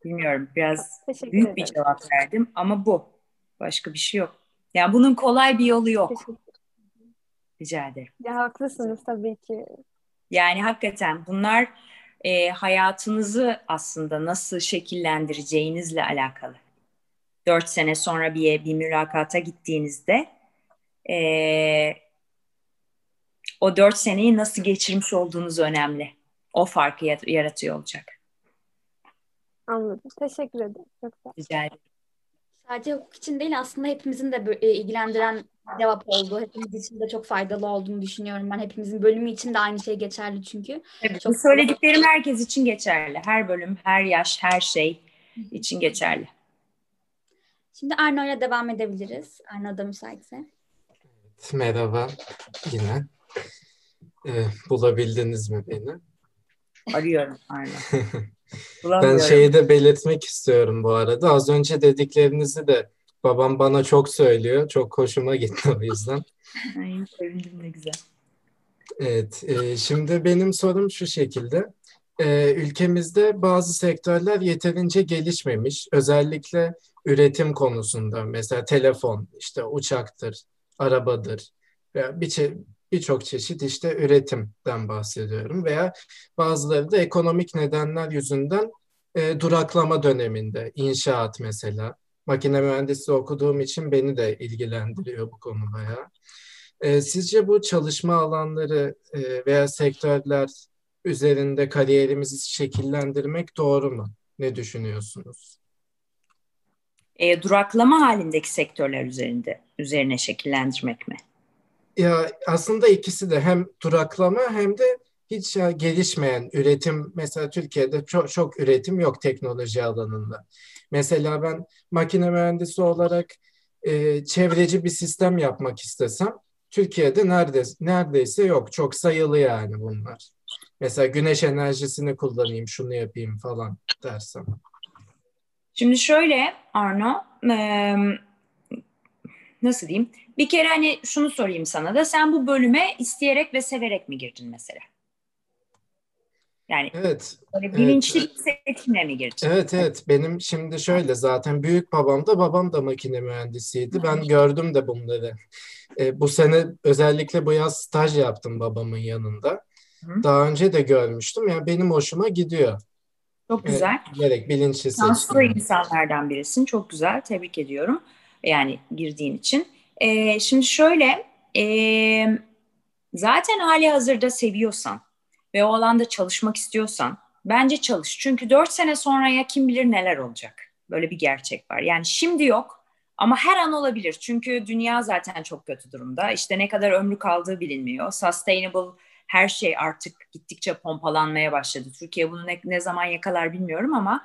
Bilmiyorum biraz Teşekkür büyük ederim. bir cevap verdim ama bu. Başka bir şey yok. Yani bunun kolay bir yolu yok. Rica ederim. Ya haklısınız tabii ki. Yani hakikaten bunlar e, hayatınızı aslında nasıl şekillendireceğinizle alakalı. Dört sene sonra bir, bir mülakata gittiğinizde e, o dört seneyi nasıl geçirmiş olduğunuz önemli. O farkı yaratıyor olacak. Anladım. Teşekkür ederim. Çok sağ Rica ederim. Sadece hukuk için değil aslında hepimizin de e, ilgilendiren cevap oldu. Hepimiz için de çok faydalı olduğunu düşünüyorum. Ben hepimizin bölümü için de aynı şey geçerli çünkü. Tabii, Çok- bu söylediklerim herkes için geçerli. Her bölüm, her yaş, her şey için geçerli. Şimdi Arno ile devam edebiliriz. Arno da müsaitse. Merhaba yine. Ee, bulabildiniz mi beni? Arıyorum Arno. Ben şeyi de belirtmek istiyorum bu arada. Az önce dediklerinizi de babam bana çok söylüyor. Çok hoşuma gitti o yüzden. Ay, sevindim ne güzel. Evet, e, şimdi benim sorum şu şekilde. E, ülkemizde bazı sektörler yeterince gelişmemiş. Özellikle üretim konusunda mesela telefon, işte uçaktır, arabadır veya bir birçok çeşit işte üretimden bahsediyorum veya bazıları da ekonomik nedenler yüzünden e, duraklama döneminde inşaat mesela makine mühendisliği okuduğum için beni de ilgilendiriyor bu konu bayağı. E, sizce bu çalışma alanları e, veya sektörler üzerinde kariyerimizi şekillendirmek doğru mu? Ne düşünüyorsunuz? E, duraklama halindeki sektörler üzerinde üzerine şekillendirmek mi? Ya aslında ikisi de hem duraklama hem de hiç ya gelişmeyen üretim mesela Türkiye'de çok çok üretim yok teknoloji alanında. Mesela ben makine mühendisi olarak e, çevreci bir sistem yapmak istesem Türkiye'de neredeyse, neredeyse yok. Çok sayılı yani bunlar. Mesela güneş enerjisini kullanayım, şunu yapayım falan dersem. Şimdi şöyle Arno, e, nasıl diyeyim? Bir kere hani şunu sorayım sana da sen bu bölüme isteyerek ve severek mi girdin mesela? Yani evet, böyle bilinçli evet. bir seçimle mi girdin? Evet evet benim şimdi şöyle zaten büyük babam da babam da makine mühendisiydi. Ben gördüm de bunları. E, bu sene özellikle bu yaz staj yaptım babamın yanında. Hı. Daha önce de görmüştüm. Yani benim hoşuma gidiyor. Çok güzel. E, gerek bilinçli seçim. Şanslı insanlardan birisin. Çok güzel. Tebrik ediyorum. Yani girdiğin için. E, şimdi şöyle e, zaten hali hazırda seviyorsan ve o alanda çalışmak istiyorsan bence çalış. Çünkü dört sene sonraya kim bilir neler olacak. Böyle bir gerçek var. Yani şimdi yok ama her an olabilir. Çünkü dünya zaten çok kötü durumda. İşte ne kadar ömrü kaldığı bilinmiyor. Sustainable her şey artık gittikçe pompalanmaya başladı. Türkiye bunu ne, ne zaman yakalar bilmiyorum ama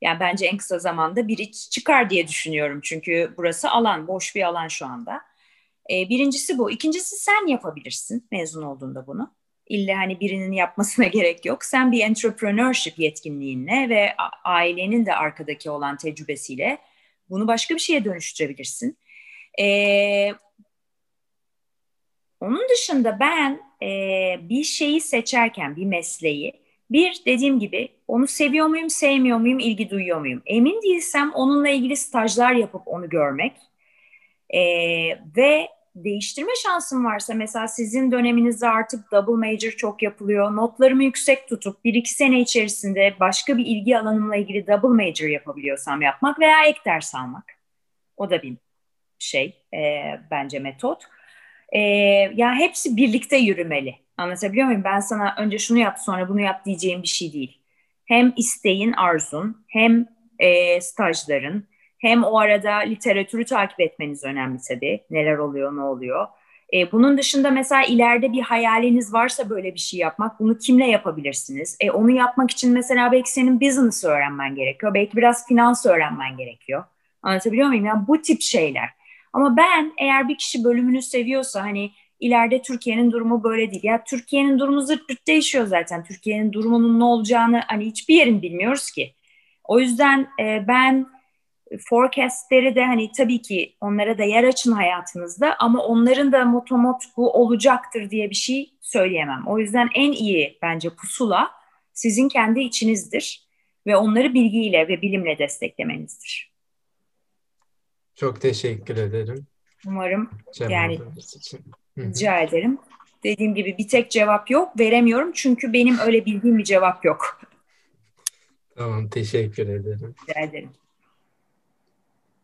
yani bence en kısa zamanda biri çıkar diye düşünüyorum. Çünkü burası alan, boş bir alan şu anda. Ee, birincisi bu. İkincisi sen yapabilirsin mezun olduğunda bunu. İlle hani birinin yapmasına gerek yok. Sen bir entrepreneurship yetkinliğinle ve ailenin de arkadaki olan tecrübesiyle bunu başka bir şeye dönüştürebilirsin. Ee, onun dışında ben e, bir şeyi seçerken, bir mesleği, bir dediğim gibi onu seviyor muyum, sevmiyor muyum, ilgi duyuyor muyum? Emin değilsem onunla ilgili stajlar yapıp onu görmek e, ve değiştirme şansım varsa mesela sizin döneminizde artık double major çok yapılıyor. Notlarımı yüksek tutup bir iki sene içerisinde başka bir ilgi alanımla ilgili double major yapabiliyorsam yapmak veya ek ders almak. O da bir şey e, bence metot. E, ya hepsi birlikte yürümeli. Anlatabiliyor muyum? Ben sana önce şunu yap sonra bunu yap diyeceğim bir şey değil. Hem isteğin, arzun, hem e, stajların, hem o arada literatürü takip etmeniz önemli tabii. Neler oluyor, ne oluyor. E, bunun dışında mesela ileride bir hayaliniz varsa böyle bir şey yapmak, bunu kimle yapabilirsiniz? E, onu yapmak için mesela belki senin business öğrenmen gerekiyor. Belki biraz finans öğrenmen gerekiyor. Anlatabiliyor muyum? Yani bu tip şeyler. Ama ben eğer bir kişi bölümünü seviyorsa hani ileride Türkiye'nin durumu böyle değil. Ya Türkiye'nin durumu zırt değişiyor zaten. Türkiye'nin durumunun ne olacağını hani hiçbir yerin bilmiyoruz ki. O yüzden e, ben forecastleri de hani tabii ki onlara da yer açın hayatınızda ama onların da motomot bu olacaktır diye bir şey söyleyemem. O yüzden en iyi bence pusula sizin kendi içinizdir ve onları bilgiyle ve bilimle desteklemenizdir. Çok teşekkür ederim. Umarım yani için. rica ederim. Dediğim gibi bir tek cevap yok. Veremiyorum çünkü benim öyle bildiğim bir cevap yok. Tamam teşekkür ederim. Rica ederim.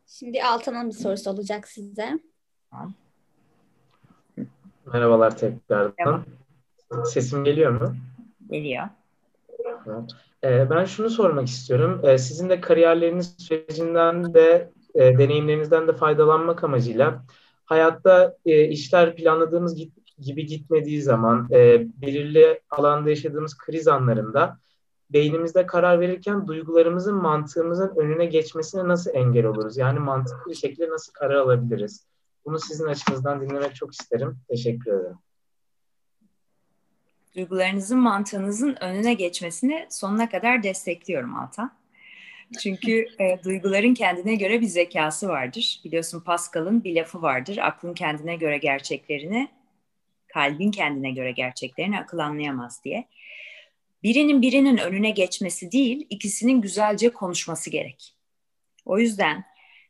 Şimdi Altan'ın bir sorusu olacak size. Merhabalar tekrardan. Merhaba. Sesim geliyor mu? Geliyor. Ee, ben şunu sormak istiyorum. Ee, sizin de kariyerleriniz sürecinden de e, deneyimlerinizden de faydalanmak amacıyla hayatta e, işler planladığımız gibi gitmediği zaman e, belirli alanda yaşadığımız kriz anlarında beynimizde karar verirken duygularımızın mantığımızın önüne geçmesine nasıl engel oluruz? Yani mantıklı bir şekilde nasıl karar alabiliriz? Bunu sizin açınızdan dinlemek çok isterim. Teşekkür ederim. Duygularınızın mantığınızın önüne geçmesini sonuna kadar destekliyorum Altan. Çünkü e, duyguların kendine göre bir zekası vardır. Biliyorsun Pascal'ın bir lafı vardır. Aklın kendine göre gerçeklerini, kalbin kendine göre gerçeklerini akıl anlayamaz diye birinin birinin önüne geçmesi değil, ikisinin güzelce konuşması gerek. O yüzden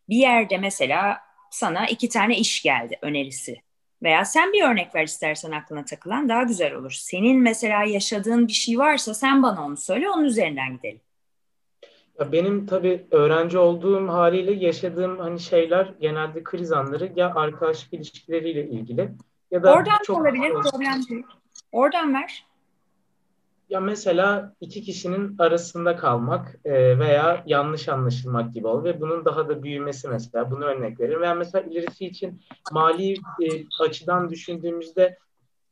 bir yerde mesela sana iki tane iş geldi önerisi. Veya sen bir örnek ver istersen aklına takılan daha güzel olur. Senin mesela yaşadığın bir şey varsa sen bana onu söyle onun üzerinden gidelim. Benim tabii öğrenci olduğum haliyle yaşadığım hani şeyler genelde kriz anları ya arkadaşlık ilişkileriyle ilgili ya da Oradan çok olabilir problem değil. Oradan ver. Ya mesela iki kişinin arasında kalmak e, veya yanlış anlaşılmak gibi ol ve bunun daha da büyümesi mesela bunu örnek veririm. Veya mesela ilerisi için mali e, açıdan düşündüğümüzde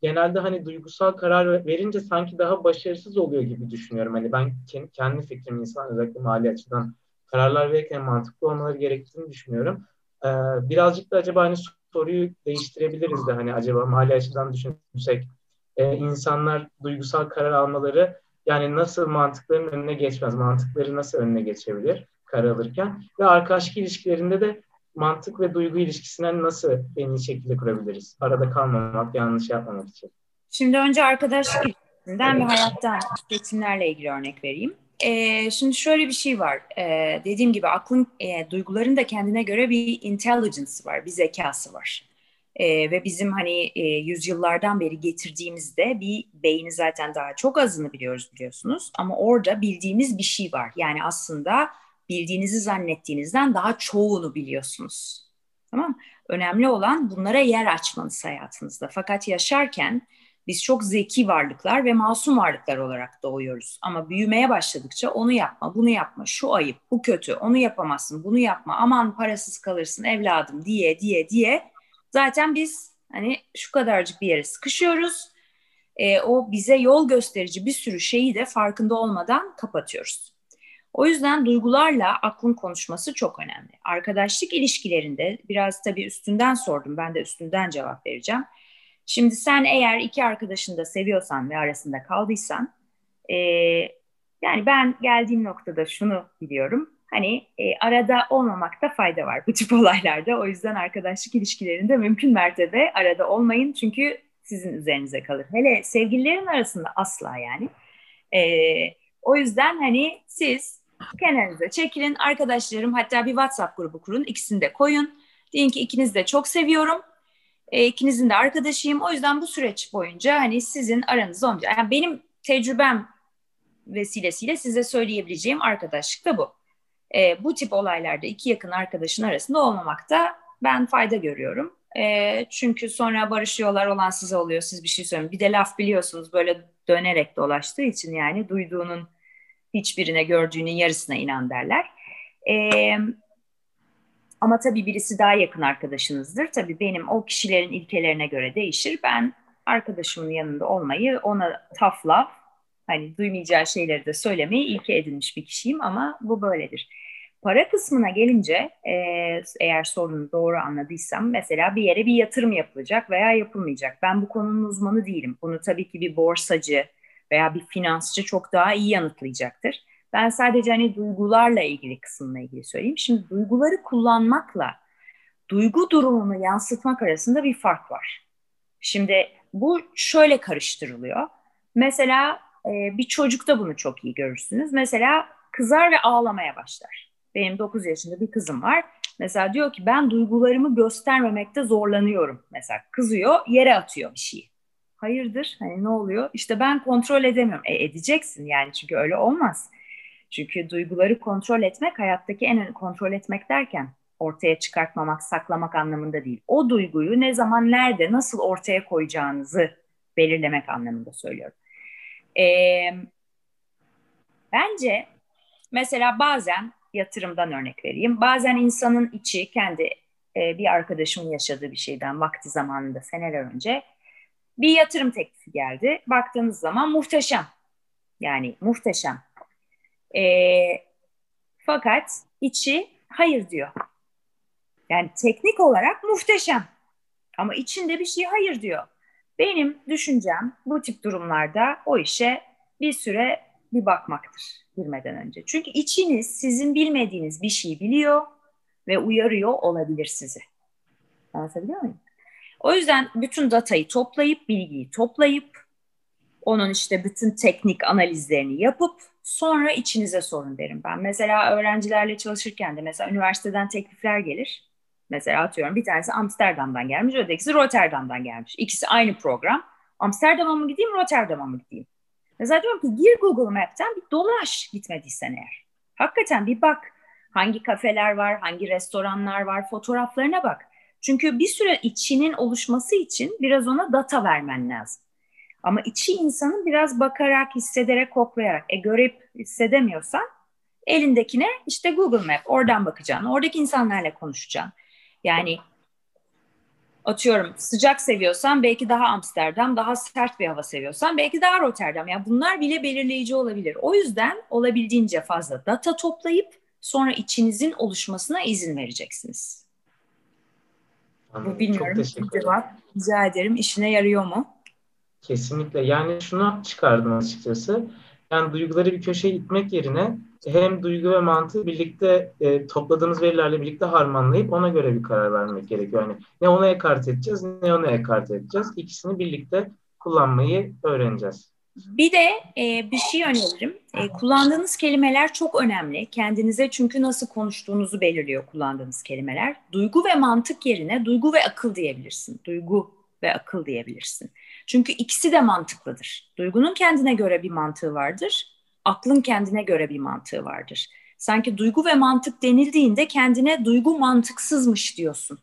genelde hani duygusal karar verince sanki daha başarısız oluyor gibi düşünüyorum. Hani ben kendi fikrim insan özellikle mali açıdan kararlar verirken mantıklı olmaları gerektiğini düşünüyorum. Ee, birazcık da acaba hani soruyu değiştirebiliriz de hani acaba mali açıdan düşünsek e, insanlar duygusal karar almaları yani nasıl mantıkların önüne geçmez, mantıkları nasıl önüne geçebilir karar alırken ve arkadaşlık ilişkilerinde de mantık ve duygu ilişkisinden nasıl en iyi şekilde kurabiliriz? Arada kalmamak, yanlış yapmamak için. Şimdi önce arkadaşlık ilişkisinden ve hayattan seçimlerle ilgili örnek vereyim. Ee, şimdi şöyle bir şey var. Ee, dediğim gibi aklın, e, duyguların da kendine göre bir intelligence var, bir zekası var. Ee, ve bizim hani e, yüzyıllardan beri getirdiğimizde bir beyni zaten daha çok azını biliyoruz biliyorsunuz. Ama orada bildiğimiz bir şey var. Yani aslında bildiğinizi zannettiğinizden daha çoğunu biliyorsunuz. Tamam Önemli olan bunlara yer açmanız hayatınızda. Fakat yaşarken biz çok zeki varlıklar ve masum varlıklar olarak doğuyoruz. Ama büyümeye başladıkça onu yapma, bunu yapma, şu ayıp, bu kötü, onu yapamazsın, bunu yapma, aman parasız kalırsın evladım diye diye diye zaten biz hani şu kadarcık bir yere sıkışıyoruz. E, o bize yol gösterici bir sürü şeyi de farkında olmadan kapatıyoruz. O yüzden duygularla aklın konuşması çok önemli. Arkadaşlık ilişkilerinde biraz tabii üstünden sordum. Ben de üstünden cevap vereceğim. Şimdi sen eğer iki arkadaşını da seviyorsan ve arasında kaldıysan e, yani ben geldiğim noktada şunu biliyorum. Hani e, arada olmamakta fayda var bu tip olaylarda. O yüzden arkadaşlık ilişkilerinde mümkün mertebe arada olmayın. Çünkü sizin üzerinize kalır. Hele sevgililerin arasında asla yani. E, o yüzden hani siz kenarınıza çekilin. Arkadaşlarım hatta bir WhatsApp grubu kurun. ikisini de koyun. Deyin ki ikinizi de çok seviyorum. E, ikinizin de arkadaşıyım. O yüzden bu süreç boyunca hani sizin aranızda olmayacak. Yani benim tecrübem vesilesiyle size söyleyebileceğim arkadaşlık da bu. E, bu tip olaylarda iki yakın arkadaşın arasında olmamakta ben fayda görüyorum. E, çünkü sonra barışıyorlar olan size oluyor. Siz bir şey söyleyin. Bir de laf biliyorsunuz böyle dönerek dolaştığı için yani duyduğunun hiçbirine gördüğünün yarısına inan derler. Ee, ama tabii birisi daha yakın arkadaşınızdır. Tabii benim o kişilerin ilkelerine göre değişir. Ben arkadaşımın yanında olmayı, ona tafla, hani duymayacağı şeyleri de söylemeyi ilke edinmiş bir kişiyim ama bu böyledir. Para kısmına gelince e, eğer sorunu doğru anladıysam mesela bir yere bir yatırım yapılacak veya yapılmayacak. Ben bu konunun uzmanı değilim. Bunu tabii ki bir borsacı, veya bir finansçı çok daha iyi yanıtlayacaktır. Ben sadece hani duygularla ilgili kısımla ilgili söyleyeyim. Şimdi duyguları kullanmakla duygu durumunu yansıtmak arasında bir fark var. Şimdi bu şöyle karıştırılıyor. Mesela e, bir çocukta bunu çok iyi görürsünüz. Mesela kızar ve ağlamaya başlar. Benim 9 yaşında bir kızım var. Mesela diyor ki ben duygularımı göstermemekte zorlanıyorum. Mesela kızıyor, yere atıyor bir şeyi hayırdır hani ne oluyor? İşte ben kontrol edemiyorum. E edeceksin yani çünkü öyle olmaz. Çünkü duyguları kontrol etmek hayattaki en önemli kontrol etmek derken ortaya çıkartmamak, saklamak anlamında değil. O duyguyu ne zaman, nerede, nasıl ortaya koyacağınızı belirlemek anlamında söylüyorum. Ee, bence mesela bazen yatırımdan örnek vereyim. Bazen insanın içi kendi e, bir arkadaşımın yaşadığı bir şeyden vakti zamanında seneler önce bir yatırım teklifi geldi. Baktığınız zaman muhteşem. Yani muhteşem. E, fakat içi hayır diyor. Yani teknik olarak muhteşem. Ama içinde bir şey hayır diyor. Benim düşüncem bu tip durumlarda o işe bir süre bir bakmaktır girmeden önce. Çünkü içiniz sizin bilmediğiniz bir şeyi biliyor ve uyarıyor olabilir sizi. Anlatabiliyor muyum? O yüzden bütün datayı toplayıp, bilgiyi toplayıp, onun işte bütün teknik analizlerini yapıp, Sonra içinize sorun derim ben. Mesela öğrencilerle çalışırken de mesela üniversiteden teklifler gelir. Mesela atıyorum bir tanesi Amsterdam'dan gelmiş, ötekisi Rotterdam'dan gelmiş. İkisi aynı program. Amsterdam'a mı gideyim, Rotterdam'a mı gideyim? Mesela diyorum ki gir Google Map'ten bir dolaş gitmediysen eğer. Hakikaten bir bak hangi kafeler var, hangi restoranlar var, fotoğraflarına bak. Çünkü bir süre içinin oluşması için biraz ona data vermen lazım. Ama içi insanın biraz bakarak, hissederek, koklayarak. E görüp hissedemiyorsan elindekine işte Google Map oradan bakacaksın. Oradaki insanlarla konuşacaksın. Yani atıyorum sıcak seviyorsan belki daha Amsterdam, daha sert bir hava seviyorsan belki daha Rotterdam. Yani bunlar bile belirleyici olabilir. O yüzden olabildiğince fazla data toplayıp sonra içinizin oluşmasına izin vereceksiniz. Anladım. Bu bilmiyorum. Çok cevap. Rica ederim. İşine yarıyor mu? Kesinlikle. Yani şunu çıkardım açıkçası. Yani duyguları bir köşeye itmek yerine hem duygu ve mantığı birlikte e, topladığımız verilerle birlikte harmanlayıp ona göre bir karar vermek gerekiyor. Yani ne ona ekart edeceğiz ne ona ekart edeceğiz. İkisini birlikte kullanmayı öğreneceğiz. Bir de e, bir şey öneririm. E, kullandığınız kelimeler çok önemli. Kendinize çünkü nasıl konuştuğunuzu belirliyor kullandığınız kelimeler. Duygu ve mantık yerine duygu ve akıl diyebilirsin. Duygu ve akıl diyebilirsin. Çünkü ikisi de mantıklıdır. Duygunun kendine göre bir mantığı vardır. Aklın kendine göre bir mantığı vardır. Sanki duygu ve mantık denildiğinde kendine duygu mantıksızmış diyorsun.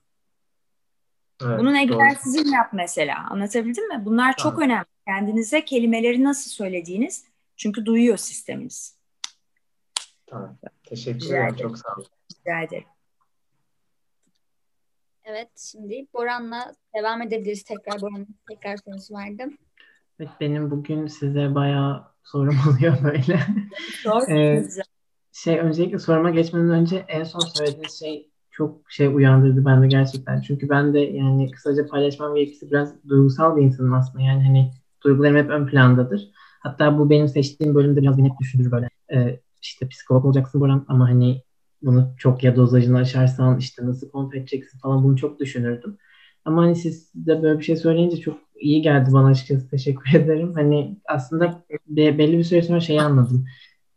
Evet, Bunun egzersizini yap mesela. Anlatabildim mi? Bunlar çok evet. önemli. Kendinize kelimeleri nasıl söylediğiniz. Çünkü duyuyor sisteminiz. Tamam. Teşekkür ederim. Çok sağ olun. Rica ederim. Evet, şimdi Boran'la devam edebiliriz. Tekrar Boran'ın tekrar sorusu vardı. Evet, benim bugün size bayağı sorum oluyor böyle. Zor. ee, şey öncelikle soruma geçmeden önce en son söylediğiniz şey çok şey uyandırdı bende gerçekten. Çünkü ben de yani kısaca paylaşmam gerekirse biraz duygusal bir insanım aslında. Yani hani duygularım hep ön plandadır. Hatta bu benim seçtiğim bölümde biraz beni hep düşündür böyle. Ee, işte psikolog olacaksın Boran ama hani bunu çok ya dozajını aşarsan işte nasıl kontrol edeceksin falan bunu çok düşünürdüm. Ama hani siz de böyle bir şey söyleyince çok iyi geldi bana açıkçası. Teşekkür ederim. Hani aslında belli bir süre sonra şeyi anladım.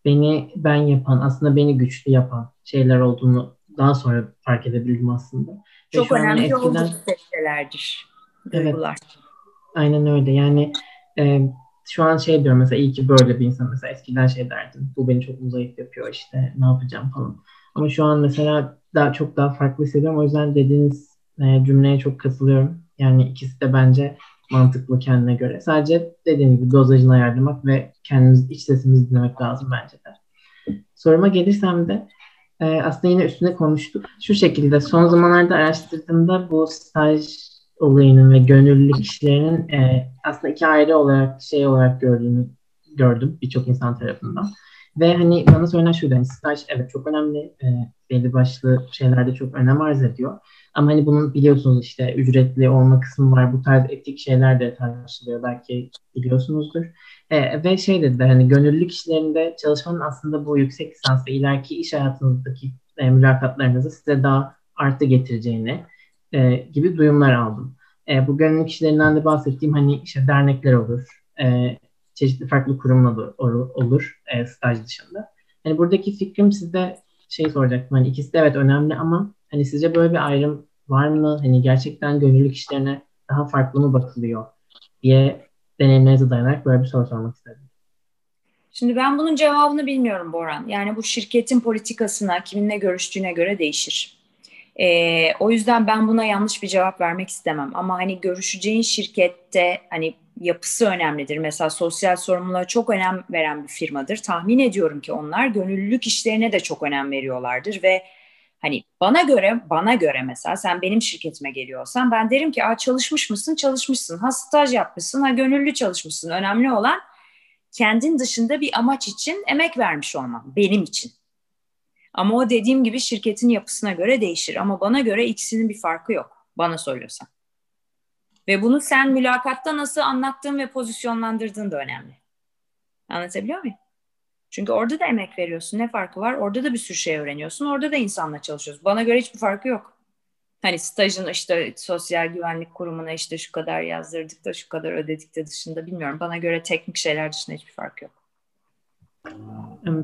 Beni ben yapan, aslında beni güçlü yapan şeyler olduğunu daha sonra fark edebildim aslında. Çok önemli eskiden... olduğu. Duygular. Evet. Aynen öyle. Yani e, şu an şey diyorum mesela iyi ki böyle bir insan mesela eskiden şey derdim. Bu beni çok zayıf yapıyor işte ne yapacağım falan. Ama şu an mesela daha çok daha farklı hissediyorum. O yüzden dediğiniz e, cümleye çok katılıyorum. Yani ikisi de bence mantıklı kendine göre. Sadece dediğim gibi dozajını ayarlamak ve kendimiz iç sesimizi dinlemek lazım bence de. Soruma gelirsem de e, aslında yine üstüne konuştuk. Şu şekilde son zamanlarda araştırdığımda bu staj olayının ve gönüllülük işlerinin e, aslında iki ayrı olarak şey olarak gördüğünü gördüm birçok insan tarafından. Ve hani bana söylenen şuydu hani staj evet çok önemli e, belli başlı şeylerde çok önem arz ediyor. Ama hani bunun biliyorsunuz işte ücretli olma kısmı var. Bu tarz etik şeyler de tartışılıyor. Belki biliyorsunuzdur. E, ve şey dediler hani gönüllülük işlerinde çalışmanın aslında bu yüksek lisans ve ileriki iş hayatınızdaki e, mülakatlarınızı size daha artı getireceğini e, gibi duyumlar aldım. E, bu gönüllülük işlerinden de bahsettiğim hani işte dernekler olur, e, çeşitli farklı kurumla olur, e, staj dışında. Hani buradaki fikrim size şey soracaktım. Hani ikisi de evet önemli ama hani sizce böyle bir ayrım var mı? Hani gerçekten gönüllülük işlerine daha farklı mı bakılıyor diye deneyimlerinize dayanarak böyle bir soru sormak istedim. Şimdi ben bunun cevabını bilmiyorum Boran. Yani bu şirketin politikasına, kiminle görüştüğüne göre değişir. Ee, o yüzden ben buna yanlış bir cevap vermek istemem. Ama hani görüşeceğin şirkette hani yapısı önemlidir. Mesela sosyal sorumluluğa çok önem veren bir firmadır. Tahmin ediyorum ki onlar gönüllülük işlerine de çok önem veriyorlardır ve hani bana göre bana göre mesela sen benim şirketime geliyorsan ben derim ki Aa, çalışmış mısın çalışmışsın ha staj yapmışsın ha gönüllü çalışmışsın önemli olan kendin dışında bir amaç için emek vermiş olman benim için. Ama o dediğim gibi şirketin yapısına göre değişir ama bana göre ikisinin bir farkı yok bana söylüyorsan. Ve bunu sen mülakatta nasıl anlattığın ve pozisyonlandırdığın da önemli. Anlatabiliyor muyum? Çünkü orada da emek veriyorsun. Ne farkı var? Orada da bir sürü şey öğreniyorsun. Orada da insanla çalışıyorsun. Bana göre hiçbir farkı yok. Hani stajın işte sosyal güvenlik kurumuna işte şu kadar yazdırdık da şu kadar ödedik de dışında bilmiyorum. Bana göre teknik şeyler dışında hiçbir fark yok.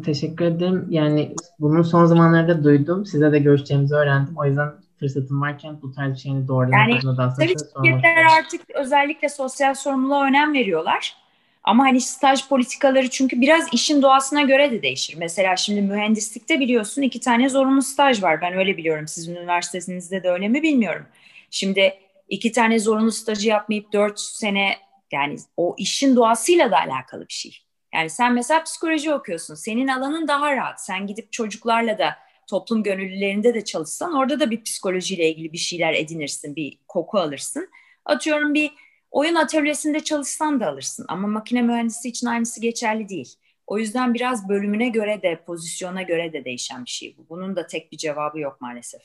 Teşekkür ederim. Yani bunu son zamanlarda duydum. Size de görüşeceğimizi öğrendim. O yüzden fırsatım varken bu tarz bir şeyini doğrulamak yani, adına da aslında tabii şirketler artık özellikle sosyal sorumluluğa önem veriyorlar. Ama hani staj politikaları çünkü biraz işin doğasına göre de değişir. Mesela şimdi mühendislikte biliyorsun iki tane zorunlu staj var. Ben öyle biliyorum. Sizin üniversitenizde de öyle mi bilmiyorum. Şimdi iki tane zorunlu stajı yapmayıp dört sene yani o işin doğasıyla da alakalı bir şey. Yani sen mesela psikoloji okuyorsun. Senin alanın daha rahat. Sen gidip çocuklarla da toplum gönüllülerinde de çalışsan orada da bir psikolojiyle ilgili bir şeyler edinirsin. Bir koku alırsın. Atıyorum bir oyun atölyesinde çalışsan da alırsın. Ama makine mühendisi için aynısı geçerli değil. O yüzden biraz bölümüne göre de pozisyona göre de değişen bir şey bu. Bunun da tek bir cevabı yok maalesef.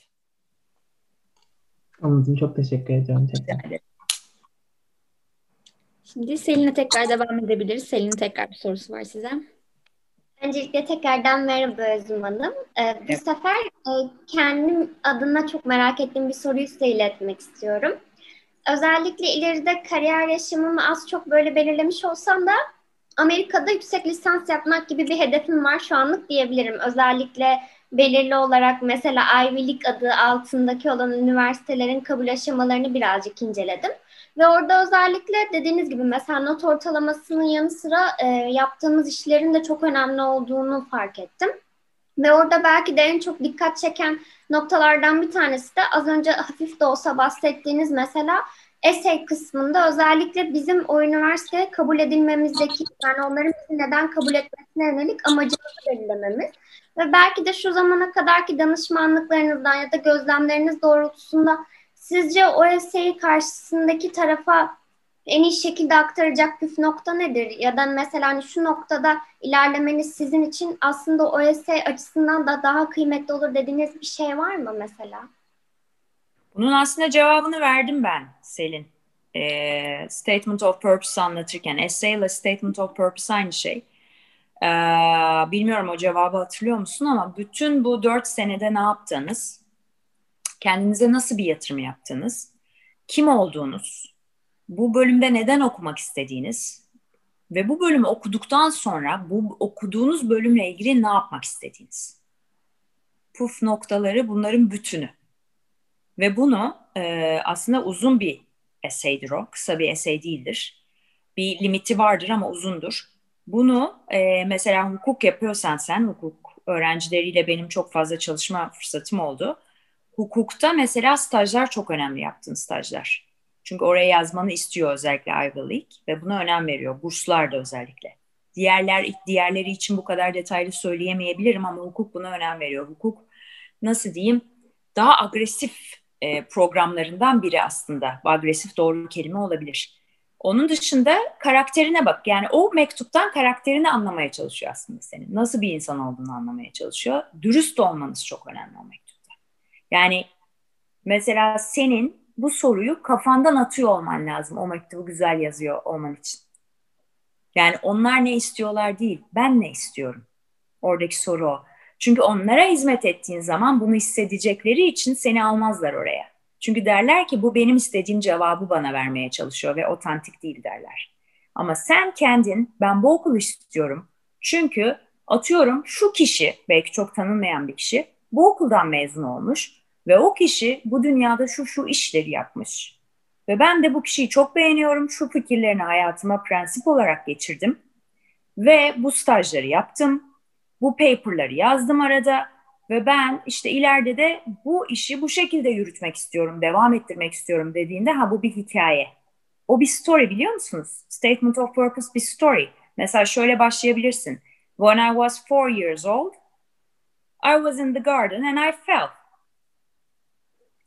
Anladım. Çok teşekkür ediyorum. Tekrar. Şimdi Selin'e tekrar devam edebiliriz. Selin'in tekrar bir sorusu var size. Öncelikle tekrardan merhaba Özüm Hanım. Ee, bu evet. sefer e, kendim adına çok merak ettiğim bir soruyu size iletmek istiyorum. Özellikle ileride kariyer yaşamımı az çok böyle belirlemiş olsam da Amerika'da yüksek lisans yapmak gibi bir hedefim var şu anlık diyebilirim. Özellikle belirli olarak mesela Ivy League adı altındaki olan üniversitelerin kabul aşamalarını birazcık inceledim. Ve orada özellikle dediğiniz gibi mesela not ortalamasının yanı sıra e, yaptığımız işlerin de çok önemli olduğunu fark ettim. Ve orada belki de en çok dikkat çeken noktalardan bir tanesi de az önce hafif de olsa bahsettiğiniz mesela essay kısmında özellikle bizim o üniversiteye kabul edilmemizdeki yani onların bizi neden kabul etmesine yönelik amacımızı belirlememiz. Ve belki de şu zamana kadarki danışmanlıklarınızdan ya da gözlemleriniz doğrultusunda Sizce o eseyi karşısındaki tarafa en iyi şekilde aktaracak püf nokta nedir? Ya da mesela hani şu noktada ilerlemeniz sizin için aslında o açısından da daha kıymetli olur dediğiniz bir şey var mı mesela? Bunun aslında cevabını verdim ben Selin. Ee, statement of Purpose anlatırken. Essay ile Statement of Purpose aynı şey. Ee, bilmiyorum o cevabı hatırlıyor musun ama bütün bu dört senede ne yaptınız? kendinize nasıl bir yatırım yaptınız, kim olduğunuz, bu bölümde neden okumak istediğiniz ve bu bölümü okuduktan sonra bu okuduğunuz bölümle ilgili ne yapmak istediğiniz. Puf noktaları bunların bütünü. Ve bunu e, aslında uzun bir essay'dir o, kısa bir essay değildir. Bir limiti vardır ama uzundur. Bunu e, mesela hukuk yapıyorsan sen, hukuk öğrencileriyle benim çok fazla çalışma fırsatım oldu hukukta mesela stajlar çok önemli yaptığın stajlar. Çünkü oraya yazmanı istiyor özellikle Ivy League ve buna önem veriyor. Burslar da özellikle. Diğerler diğerleri için bu kadar detaylı söyleyemeyebilirim ama hukuk buna önem veriyor. Hukuk nasıl diyeyim daha agresif e, programlarından biri aslında. Bu agresif doğru kelime olabilir. Onun dışında karakterine bak. Yani o mektuptan karakterini anlamaya çalışıyor aslında senin. Nasıl bir insan olduğunu anlamaya çalışıyor. Dürüst olmanız çok önemli o mektup. Yani mesela senin bu soruyu kafandan atıyor olman lazım o mektubu güzel yazıyor olman için. Yani onlar ne istiyorlar değil, ben ne istiyorum? Oradaki soru o. Çünkü onlara hizmet ettiğin zaman bunu hissedecekleri için seni almazlar oraya. Çünkü derler ki bu benim istediğim cevabı bana vermeye çalışıyor ve otantik değil derler. Ama sen kendin ben bu okulu istiyorum. Çünkü atıyorum şu kişi belki çok tanınmayan bir kişi bu okuldan mezun olmuş ve o kişi bu dünyada şu şu işleri yapmış. Ve ben de bu kişiyi çok beğeniyorum. Şu fikirlerini hayatıma prensip olarak geçirdim. Ve bu stajları yaptım. Bu paperları yazdım arada. Ve ben işte ileride de bu işi bu şekilde yürütmek istiyorum, devam ettirmek istiyorum dediğinde ha bu bir hikaye. O bir story biliyor musunuz? Statement of Purpose bir story. Mesela şöyle başlayabilirsin. When I was four years old, I was in the garden and I fell.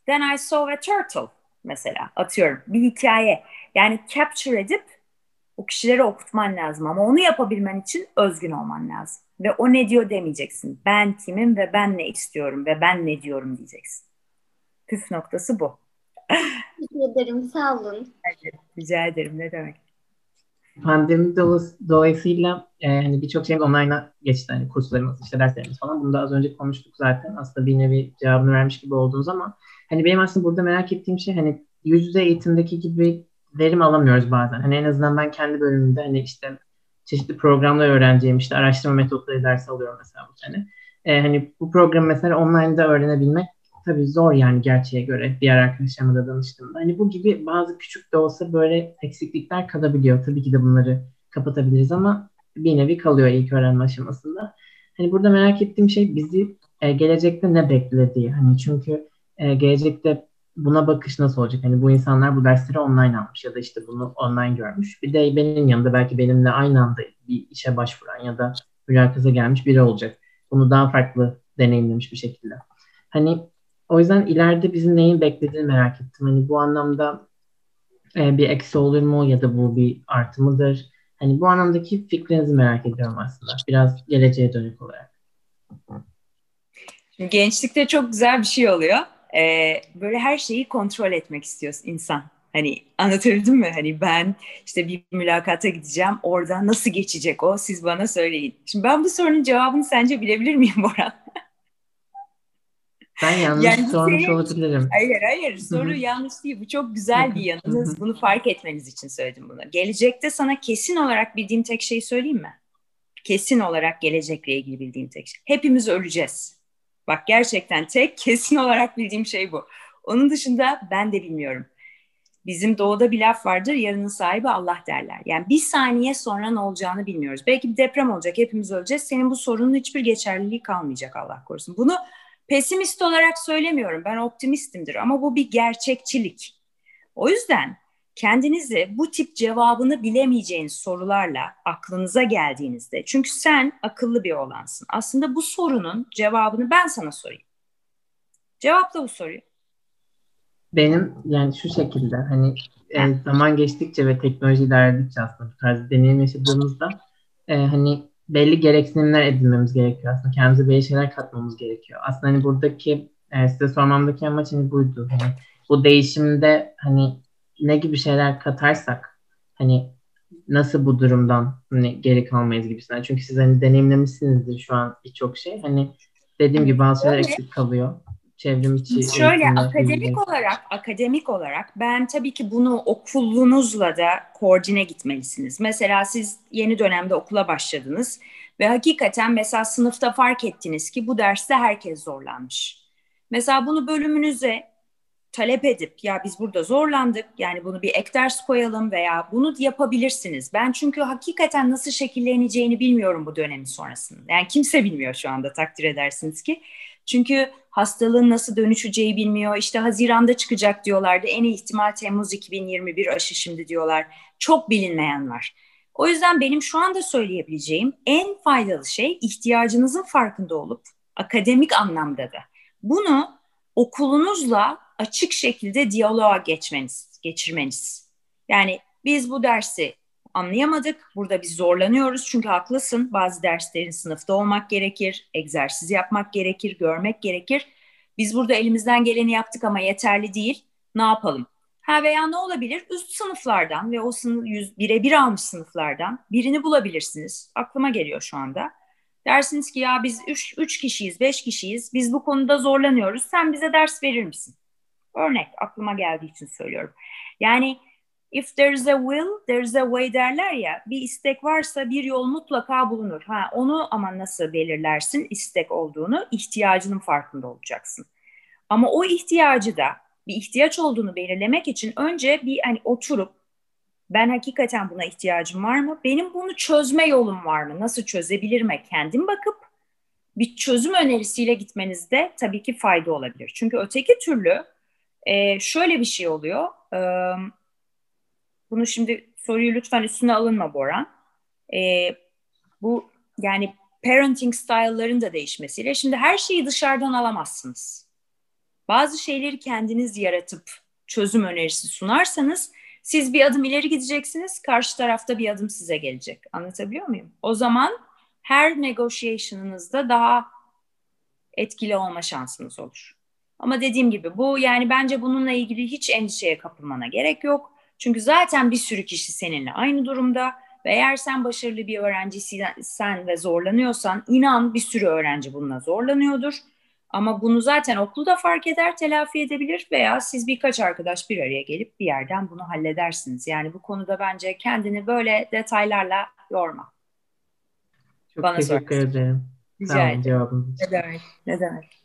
Then I saw a turtle mesela atıyorum bir hikaye. Yani capture edip o kişilere okutman lazım ama onu yapabilmen için özgün olman lazım. Ve o ne diyor demeyeceksin. Ben kimim ve ben ne istiyorum ve ben ne diyorum diyeceksin. Püf noktası bu. Teşekkür ederim. Sağ olun. Rica ederim. Ne demek. Pandemi dolayısıyla e, hani birçok şey online'a geçti. Hani kurslarımız, işte derslerimiz falan. Bunu da az önce konuştuk zaten. Aslında bir nevi cevabını vermiş gibi oldunuz ama hani benim aslında burada merak ettiğim şey hani yüz yüze eğitimdeki gibi verim alamıyoruz bazen. Hani en azından ben kendi bölümümde hani işte çeşitli programlar öğreneceğim işte araştırma metotları dersi alıyorum mesela bu sene. E, hani bu programı mesela online'da öğrenebilmek tabii zor yani gerçeğe göre diğer arkadaşlarıma da danıştığımda. Hani bu gibi bazı küçük de olsa böyle eksiklikler kalabiliyor. Tabii ki de bunları kapatabiliriz ama bir nevi kalıyor ilk öğrenme aşamasında. Hani burada merak ettiğim şey bizi e, gelecekte ne beklediği. Hani çünkü e, gelecekte buna bakış nasıl olacak? Hani bu insanlar bu dersleri online almış ya da işte bunu online görmüş. Bir de benim yanında belki benimle aynı anda bir işe başvuran ya da mülakata gelmiş biri olacak. Bunu daha farklı deneyimlemiş bir şekilde. Hani o yüzden ileride bizim neyin beklediğini merak ettim. Hani bu anlamda e, bir eksi olur mu ya da bu bir artı mıdır? Hani bu anlamdaki fikrinizi merak ediyorum aslında. Biraz geleceğe dönük olarak. Gençlikte çok güzel bir şey oluyor. Ee, böyle her şeyi kontrol etmek istiyorsun insan. Hani anlatabildim mi? Hani ben işte bir mülakata gideceğim. Orada nasıl geçecek o? Siz bana söyleyin. Şimdi ben bu sorunun cevabını sence bilebilir miyim Boran? Ben yanlış yani sormuş senin... olabilirim. Hayır hayır soru yanlış değil. Bu çok güzel bir yanınız. Bunu fark etmeniz için söyledim bunu. Gelecekte sana kesin olarak bildiğim tek şeyi söyleyeyim mi? Kesin olarak gelecekle ilgili bildiğim tek şey. Hepimiz öleceğiz. Bak gerçekten tek kesin olarak bildiğim şey bu. Onun dışında ben de bilmiyorum. Bizim doğuda bir laf vardır, yarının sahibi Allah derler. Yani bir saniye sonra ne olacağını bilmiyoruz. Belki bir deprem olacak, hepimiz öleceğiz. Senin bu sorunun hiçbir geçerliliği kalmayacak Allah korusun. Bunu pesimist olarak söylemiyorum, ben optimistimdir ama bu bir gerçekçilik. O yüzden kendinizi bu tip cevabını bilemeyeceğiniz sorularla aklınıza geldiğinizde çünkü sen akıllı bir olansın. Aslında bu sorunun cevabını ben sana sorayım. Cevapla bu soruyu. Benim yani şu şekilde hani e, zaman geçtikçe ve teknoloji ilerledikçe aslında bu tarz deneyim yaşadığımızda e, hani belli gereksinimler edinmemiz gerekiyor aslında. Kendimize belli şeyler katmamız gerekiyor. Aslında hani buradaki e, size sormamdaki amaç hani buydu. Hani bu değişimde hani ne gibi şeyler katarsak hani nasıl bu durumdan hani geri kalmayız gibisinden. Çünkü siz hani deneyimlemişsinizdir şu an birçok şey. Hani dediğim gibi bazı şeyler eksik kalıyor. Çevrim içi. Şöyle akademik ilgili. olarak akademik olarak ben tabii ki bunu okulunuzla da koordine gitmelisiniz. Mesela siz yeni dönemde okula başladınız ve hakikaten mesela sınıfta fark ettiniz ki bu derste herkes zorlanmış. Mesela bunu bölümünüze talep edip ya biz burada zorlandık yani bunu bir ek ders koyalım veya bunu yapabilirsiniz. Ben çünkü hakikaten nasıl şekilleneceğini bilmiyorum bu dönemin sonrasında. Yani kimse bilmiyor şu anda takdir edersiniz ki. Çünkü hastalığın nasıl dönüşeceği bilmiyor. İşte Haziran'da çıkacak diyorlardı. En iyi ihtimal Temmuz 2021 aşı şimdi diyorlar. Çok bilinmeyen var. O yüzden benim şu anda söyleyebileceğim en faydalı şey ihtiyacınızın farkında olup akademik anlamda da bunu okulunuzla açık şekilde diyaloğa geçmeniz, geçirmeniz. Yani biz bu dersi anlayamadık. Burada biz zorlanıyoruz çünkü haklısın. Bazı derslerin sınıfta olmak gerekir, egzersiz yapmak gerekir, görmek gerekir. Biz burada elimizden geleni yaptık ama yeterli değil. Ne yapalım? Ha veya ne olabilir? Üst sınıflardan ve o sınıf birebir almış sınıflardan birini bulabilirsiniz. Aklıma geliyor şu anda. Dersiniz ki ya biz üç, üç kişiyiz, beş kişiyiz. Biz bu konuda zorlanıyoruz. Sen bize ders verir misin? Örnek aklıma geldiği için söylüyorum. Yani if there's a will, there's a way derler ya. Bir istek varsa bir yol mutlaka bulunur. Ha onu ama nasıl belirlersin istek olduğunu? ihtiyacının farkında olacaksın. Ama o ihtiyacı da bir ihtiyaç olduğunu belirlemek için önce bir hani oturup ben hakikaten buna ihtiyacım var mı? Benim bunu çözme yolum var mı? Nasıl çözebilirim? Kendim bakıp bir çözüm önerisiyle gitmenizde tabii ki fayda olabilir. Çünkü öteki türlü e, şöyle bir şey oluyor. E, bunu şimdi soruyu lütfen üstüne alınma Boran. E, bu yani parenting style'ların da değişmesiyle şimdi her şeyi dışarıdan alamazsınız. Bazı şeyleri kendiniz yaratıp çözüm önerisi sunarsanız siz bir adım ileri gideceksiniz, karşı tarafta bir adım size gelecek. Anlatabiliyor muyum? O zaman her negotiation'ınızda daha etkili olma şansınız olur. Ama dediğim gibi bu yani bence bununla ilgili hiç endişeye kapılmana gerek yok. Çünkü zaten bir sürü kişi seninle aynı durumda ve eğer sen başarılı bir öğrenciysen ve zorlanıyorsan inan bir sürü öğrenci bununla zorlanıyordur. Ama bunu zaten okulda fark eder, telafi edebilir veya siz birkaç arkadaş bir araya gelip bir yerden bunu halledersiniz. Yani bu konuda bence kendini böyle detaylarla yorma. Çok bana teşekkür sorarsan. ederim. Rica Sağ olun ederim. Ne demek? Ne demek?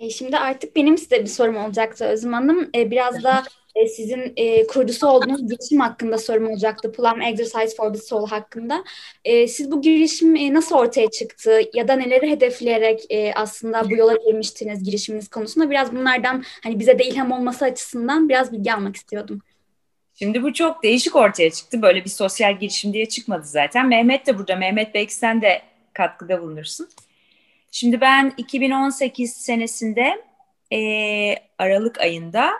E, Şimdi artık benim size bir sorum olacaktı Özüm Hanım. E, Biraz da e, sizin e, kurucusu olduğunuz girişim hakkında sorum olacaktı. Plum Exercise for the Soul hakkında. E, Siz bu girişim e, nasıl ortaya çıktı ya da neleri hedefleyerek e, aslında bu yola girmiştiniz girişiminiz konusunda? Biraz bunlardan hani bize de ilham olması açısından biraz bilgi almak istiyordum. Şimdi bu çok değişik ortaya çıktı. Böyle bir sosyal girişim diye çıkmadı zaten. Mehmet de burada. Mehmet belki sen de katkıda bulunursun. Şimdi ben 2018 senesinde eee, Aralık ayında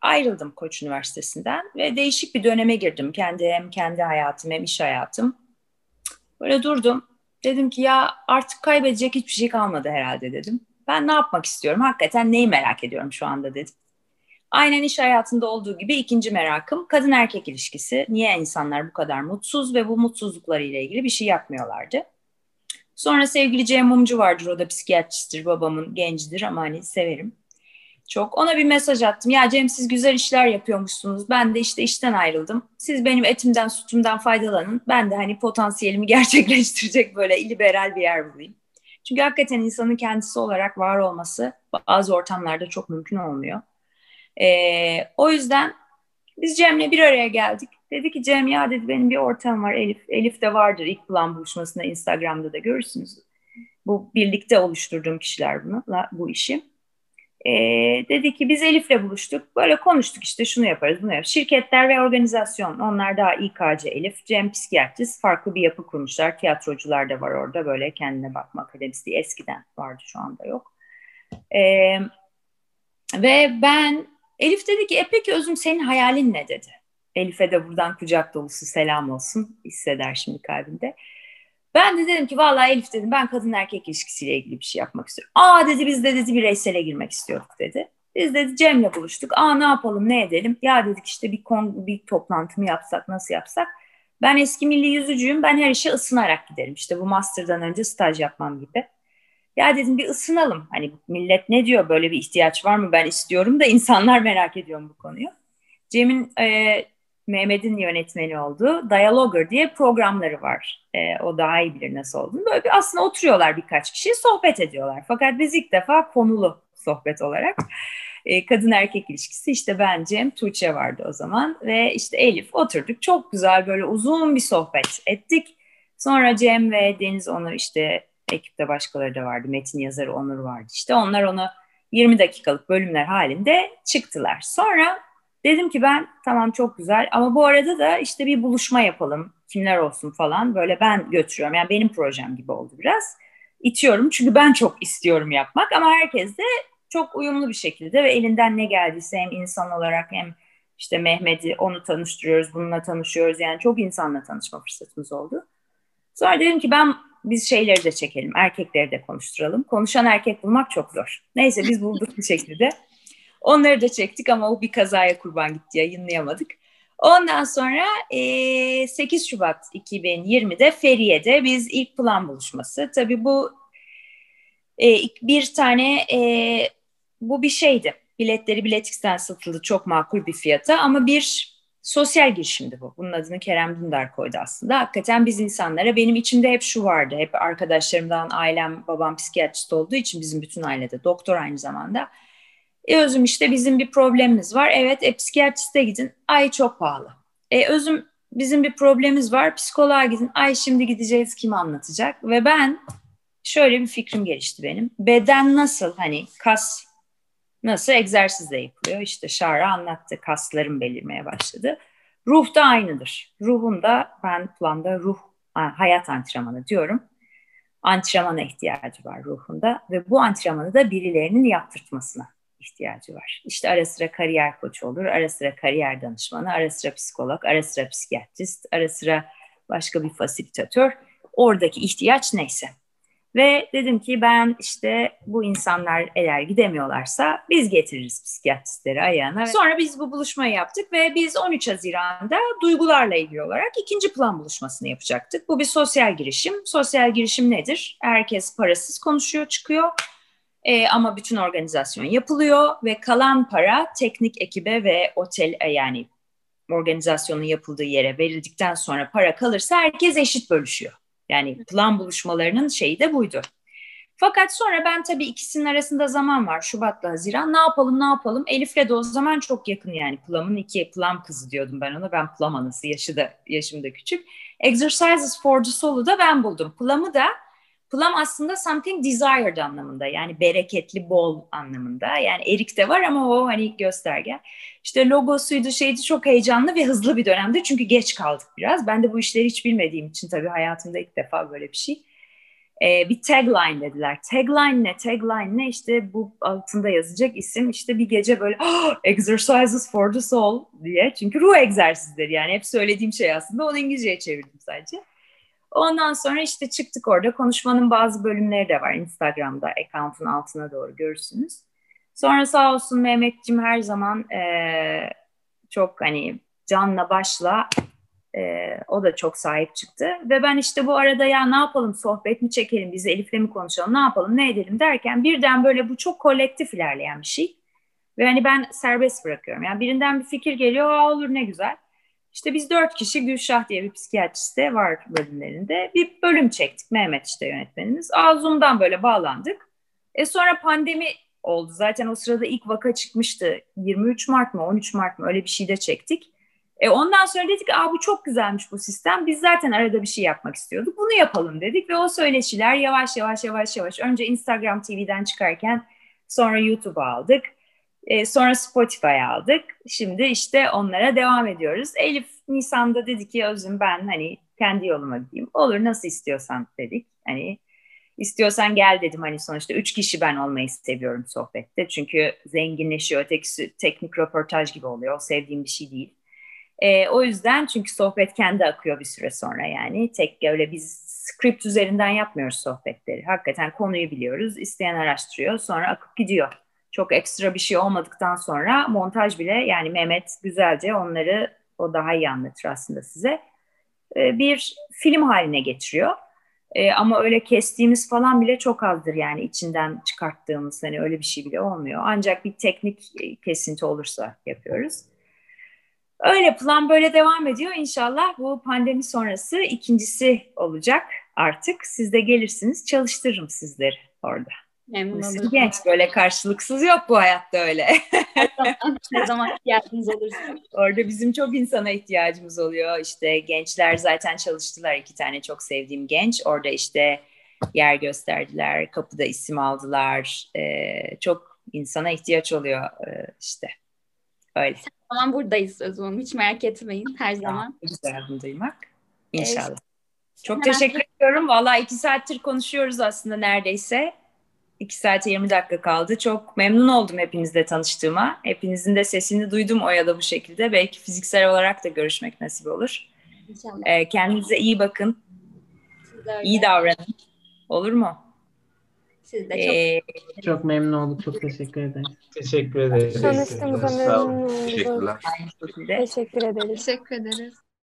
ayrıldım Koç Üniversitesi'nden ve değişik bir döneme girdim. Kendi hem kendi hayatım hem iş hayatım. Böyle durdum. Dedim ki ya artık kaybedecek hiçbir şey kalmadı herhalde dedim. Ben ne yapmak istiyorum? Hakikaten neyi merak ediyorum şu anda dedim. Aynen iş hayatında olduğu gibi ikinci merakım kadın erkek ilişkisi. Niye insanlar bu kadar mutsuz ve bu mutsuzlukları ile ilgili bir şey yapmıyorlardı? Sonra sevgili Cem Mumcu vardır. O da psikiyatristtir. Babamın gencidir ama hani severim. Çok. Ona bir mesaj attım. Ya Cem siz güzel işler yapıyormuşsunuz. Ben de işte işten ayrıldım. Siz benim etimden sütümden faydalanın. Ben de hani potansiyelimi gerçekleştirecek böyle liberal bir yer bulayım. Çünkü hakikaten insanın kendisi olarak var olması bazı ortamlarda çok mümkün olmuyor. Ee, o yüzden biz Cem'le bir araya geldik. Dedi ki Cem ya dedi benim bir ortağım var Elif. Elif de vardır ilk plan buluşmasında Instagram'da da görürsünüz. Bu birlikte oluşturduğum kişiler bunu, bu işi. Ee, dedi ki biz Elif'le buluştuk. Böyle konuştuk işte şunu yaparız bunu yaparız. Şirketler ve organizasyon onlar daha İKC Elif. Cem psikiyatrist farklı bir yapı kurmuşlar. Tiyatrocular da var orada böyle kendine bakma akademisi eskiden vardı şu anda yok. Ee, ve ben Elif dedi ki e peki Özüm senin hayalin ne dedi. Elif'e de buradan kucak dolusu selam olsun hisseder şimdi kalbinde. Ben de dedim ki vallahi Elif dedim ben kadın erkek ilişkisiyle ilgili bir şey yapmak istiyorum. Aa dedi biz de dedi bireysele girmek istiyorduk dedi. Biz dedi Cem'le buluştuk. Aa ne yapalım ne edelim? Ya dedik işte bir, kon, bir toplantı mı yapsak nasıl yapsak? Ben eski milli yüzücüyüm ben her işe ısınarak giderim. İşte bu master'dan önce staj yapmam gibi. Ya dedim bir ısınalım. Hani millet ne diyor böyle bir ihtiyaç var mı ben istiyorum da insanlar merak ediyor bu konuyu. Cem'in e, Mehmet'in yönetmeni olduğu Dialogger diye programları var. E, o daha iyi bilir nasıl olduğunu. Böyle bir, aslında oturuyorlar birkaç kişi sohbet ediyorlar. Fakat biz ilk defa konulu sohbet olarak e, kadın erkek ilişkisi işte ben Cem, Tuğçe vardı o zaman ve işte Elif oturduk. Çok güzel böyle uzun bir sohbet ettik. Sonra Cem ve Deniz onu işte ekipte başkaları da vardı. Metin yazarı Onur vardı işte. Onlar onu 20 dakikalık bölümler halinde çıktılar. Sonra dedim ki ben tamam çok güzel ama bu arada da işte bir buluşma yapalım. Kimler olsun falan böyle ben götürüyorum. Yani benim projem gibi oldu biraz. İtiyorum çünkü ben çok istiyorum yapmak ama herkes de çok uyumlu bir şekilde ve elinden ne geldiyse hem insan olarak hem işte Mehmet'i onu tanıştırıyoruz, bununla tanışıyoruz. Yani çok insanla tanışma fırsatımız oldu. Sonra dedim ki ben biz şeyleri de çekelim, erkekleri de konuşturalım. Konuşan erkek bulmak çok zor. Neyse biz bulduk bir şekilde. Onları da çektik ama o bir kazaya kurban gitti, yayınlayamadık. Ondan sonra e, 8 Şubat 2020'de Feriye'de biz ilk plan buluşması. Tabii bu bir tane bu bir şeydi. Biletleri Biletix'ten satıldı çok makul bir fiyata ama bir sosyal girişimdi bu. Bunun adını Kerem Dündar koydu aslında. Hakikaten biz insanlara benim içimde hep şu vardı. Hep arkadaşlarımdan ailem, babam psikiyatrist olduğu için bizim bütün ailede doktor aynı zamanda. E özüm işte bizim bir problemimiz var. Evet e, psikiyatriste gidin. Ay çok pahalı. E özüm bizim bir problemimiz var. Psikoloğa gidin. Ay şimdi gideceğiz kim anlatacak? Ve ben şöyle bir fikrim gelişti benim. Beden nasıl hani kas nasıl egzersizle yapılıyor? İşte Şara anlattı. Kaslarım belirmeye başladı. Ruh da aynıdır. Ruhun da ben planda ruh hayat antrenmanı diyorum. Antrenmana ihtiyacı var ruhunda ve bu antrenmanı da birilerinin yaptırtmasına ihtiyacı var. İşte ara sıra kariyer koçu olur, ara sıra kariyer danışmanı, ara sıra psikolog, ara sıra psikiyatrist, ara sıra başka bir fasilitatör. Oradaki ihtiyaç neyse. Ve dedim ki ben işte bu insanlar eğer gidemiyorlarsa biz getiririz psikiyatristleri ayağına. Sonra biz bu buluşmayı yaptık ve biz 13 Haziran'da duygularla ilgili olarak ikinci plan buluşmasını yapacaktık. Bu bir sosyal girişim. Sosyal girişim nedir? Herkes parasız konuşuyor, çıkıyor. E, ama bütün organizasyon yapılıyor ve kalan para teknik ekibe ve otel yani organizasyonun yapıldığı yere verildikten sonra para kalırsa herkes eşit bölüşüyor. Yani plan buluşmalarının şeyi de buydu. Fakat sonra ben tabii ikisinin arasında zaman var. Şubat'la Haziran. Ne yapalım ne yapalım? Elif'le de o zaman çok yakın yani. Plum'un iki Plum kızı diyordum ben ona. Ben Plum anası. Yaşı da, yaşım da küçük. Exercises for the Soul'u da ben buldum. Plum'u da Plum aslında something desired anlamında. Yani bereketli, bol anlamında. Yani erik de var ama o hani gösterge. İşte logosuydu, şeydi çok heyecanlı ve hızlı bir dönemde. Çünkü geç kaldık biraz. Ben de bu işleri hiç bilmediğim için tabii hayatımda ilk defa böyle bir şey e, bir tagline dediler. Tagline ne? Tagline ne? İşte bu altında yazacak isim işte bir gece böyle oh, exercises for the soul diye. Çünkü ruh egzersizleri yani hep söylediğim şey aslında onu İngilizceye çevirdim sadece. Ondan sonra işte çıktık orada. Konuşmanın bazı bölümleri de var Instagram'da. Account'un altına doğru görürsünüz. Sonra sağ olsun Mehmetciğim her zaman e, çok hani canla başla e, o da çok sahip çıktı. Ve ben işte bu arada ya ne yapalım sohbet mi çekelim, biz Elif'le mi konuşalım, ne yapalım, ne edelim derken birden böyle bu çok kolektif ilerleyen bir şey. Ve hani ben serbest bırakıyorum. Yani birinden bir fikir geliyor, olur ne güzel. İşte biz dört kişi Gülşah diye bir psikiyatrist de var bölümlerinde. Bir bölüm çektik Mehmet işte yönetmenimiz. Aa, böyle bağlandık. E sonra pandemi oldu. Zaten o sırada ilk vaka çıkmıştı. 23 Mart mı 13 Mart mı öyle bir şey de çektik. E ondan sonra dedik Aa, bu çok güzelmiş bu sistem. Biz zaten arada bir şey yapmak istiyorduk. Bunu yapalım dedik ve o söyleşiler yavaş yavaş yavaş yavaş önce Instagram TV'den çıkarken sonra YouTube'a aldık. E, sonra Spotify aldık. Şimdi işte onlara devam ediyoruz. Elif Nisan'da dedi ki Özüm ben hani kendi yoluma gideyim. Olur nasıl istiyorsan dedik. Hani istiyorsan gel dedim hani sonuçta üç kişi ben olmayı seviyorum sohbette. Çünkü zenginleşiyor. Ötekisi teknik röportaj gibi oluyor. O sevdiğim bir şey değil. E, o yüzden çünkü sohbet kendi akıyor bir süre sonra yani. Tek öyle biz script üzerinden yapmıyoruz sohbetleri. Hakikaten konuyu biliyoruz. isteyen araştırıyor sonra akıp gidiyor. Çok ekstra bir şey olmadıktan sonra montaj bile yani Mehmet güzelce onları o daha iyi anlatır aslında size. E, bir film haline getiriyor. E, ama öyle kestiğimiz falan bile çok azdır yani içinden çıkarttığımız hani öyle bir şey bile olmuyor. Ancak bir teknik kesinti olursa yapıyoruz. Öyle plan böyle devam ediyor. İnşallah bu pandemi sonrası ikincisi olacak artık. Siz de gelirsiniz çalıştırırım sizleri orada. Memnun olurum. Genç böyle karşılıksız yok bu hayatta öyle. her zaman, her zaman ihtiyacınız olursa. Orada bizim çok insana ihtiyacımız oluyor. İşte gençler zaten çalıştılar. iki tane çok sevdiğim genç. Orada işte yer gösterdiler. Kapıda isim aldılar. Ee, çok insana ihtiyaç oluyor ee, işte. Öyle. Her zaman buradayız Özlem Hiç merak etmeyin her zaman. Güzel bunu duymak. İnşallah. Evet. Çok teşekkür ediyorum. Valla iki saattir konuşuyoruz aslında neredeyse. İki saate 20 dakika kaldı. Çok memnun oldum hepinizle tanıştığıma. Hepinizin de sesini duydum o ya da bu şekilde. Belki fiziksel olarak da görüşmek nasip olur. İnşallah. Ee, kendinize iyi bakın. İyi davranın. Olur mu? Siz de çok ee, çok memnun olduk. Çok teşekkür ederiz. Teşekkür ederiz. Tanıştığımıza memnun olduk. Teşekkürler. Teşekkür ederiz. Teşekkür ederiz.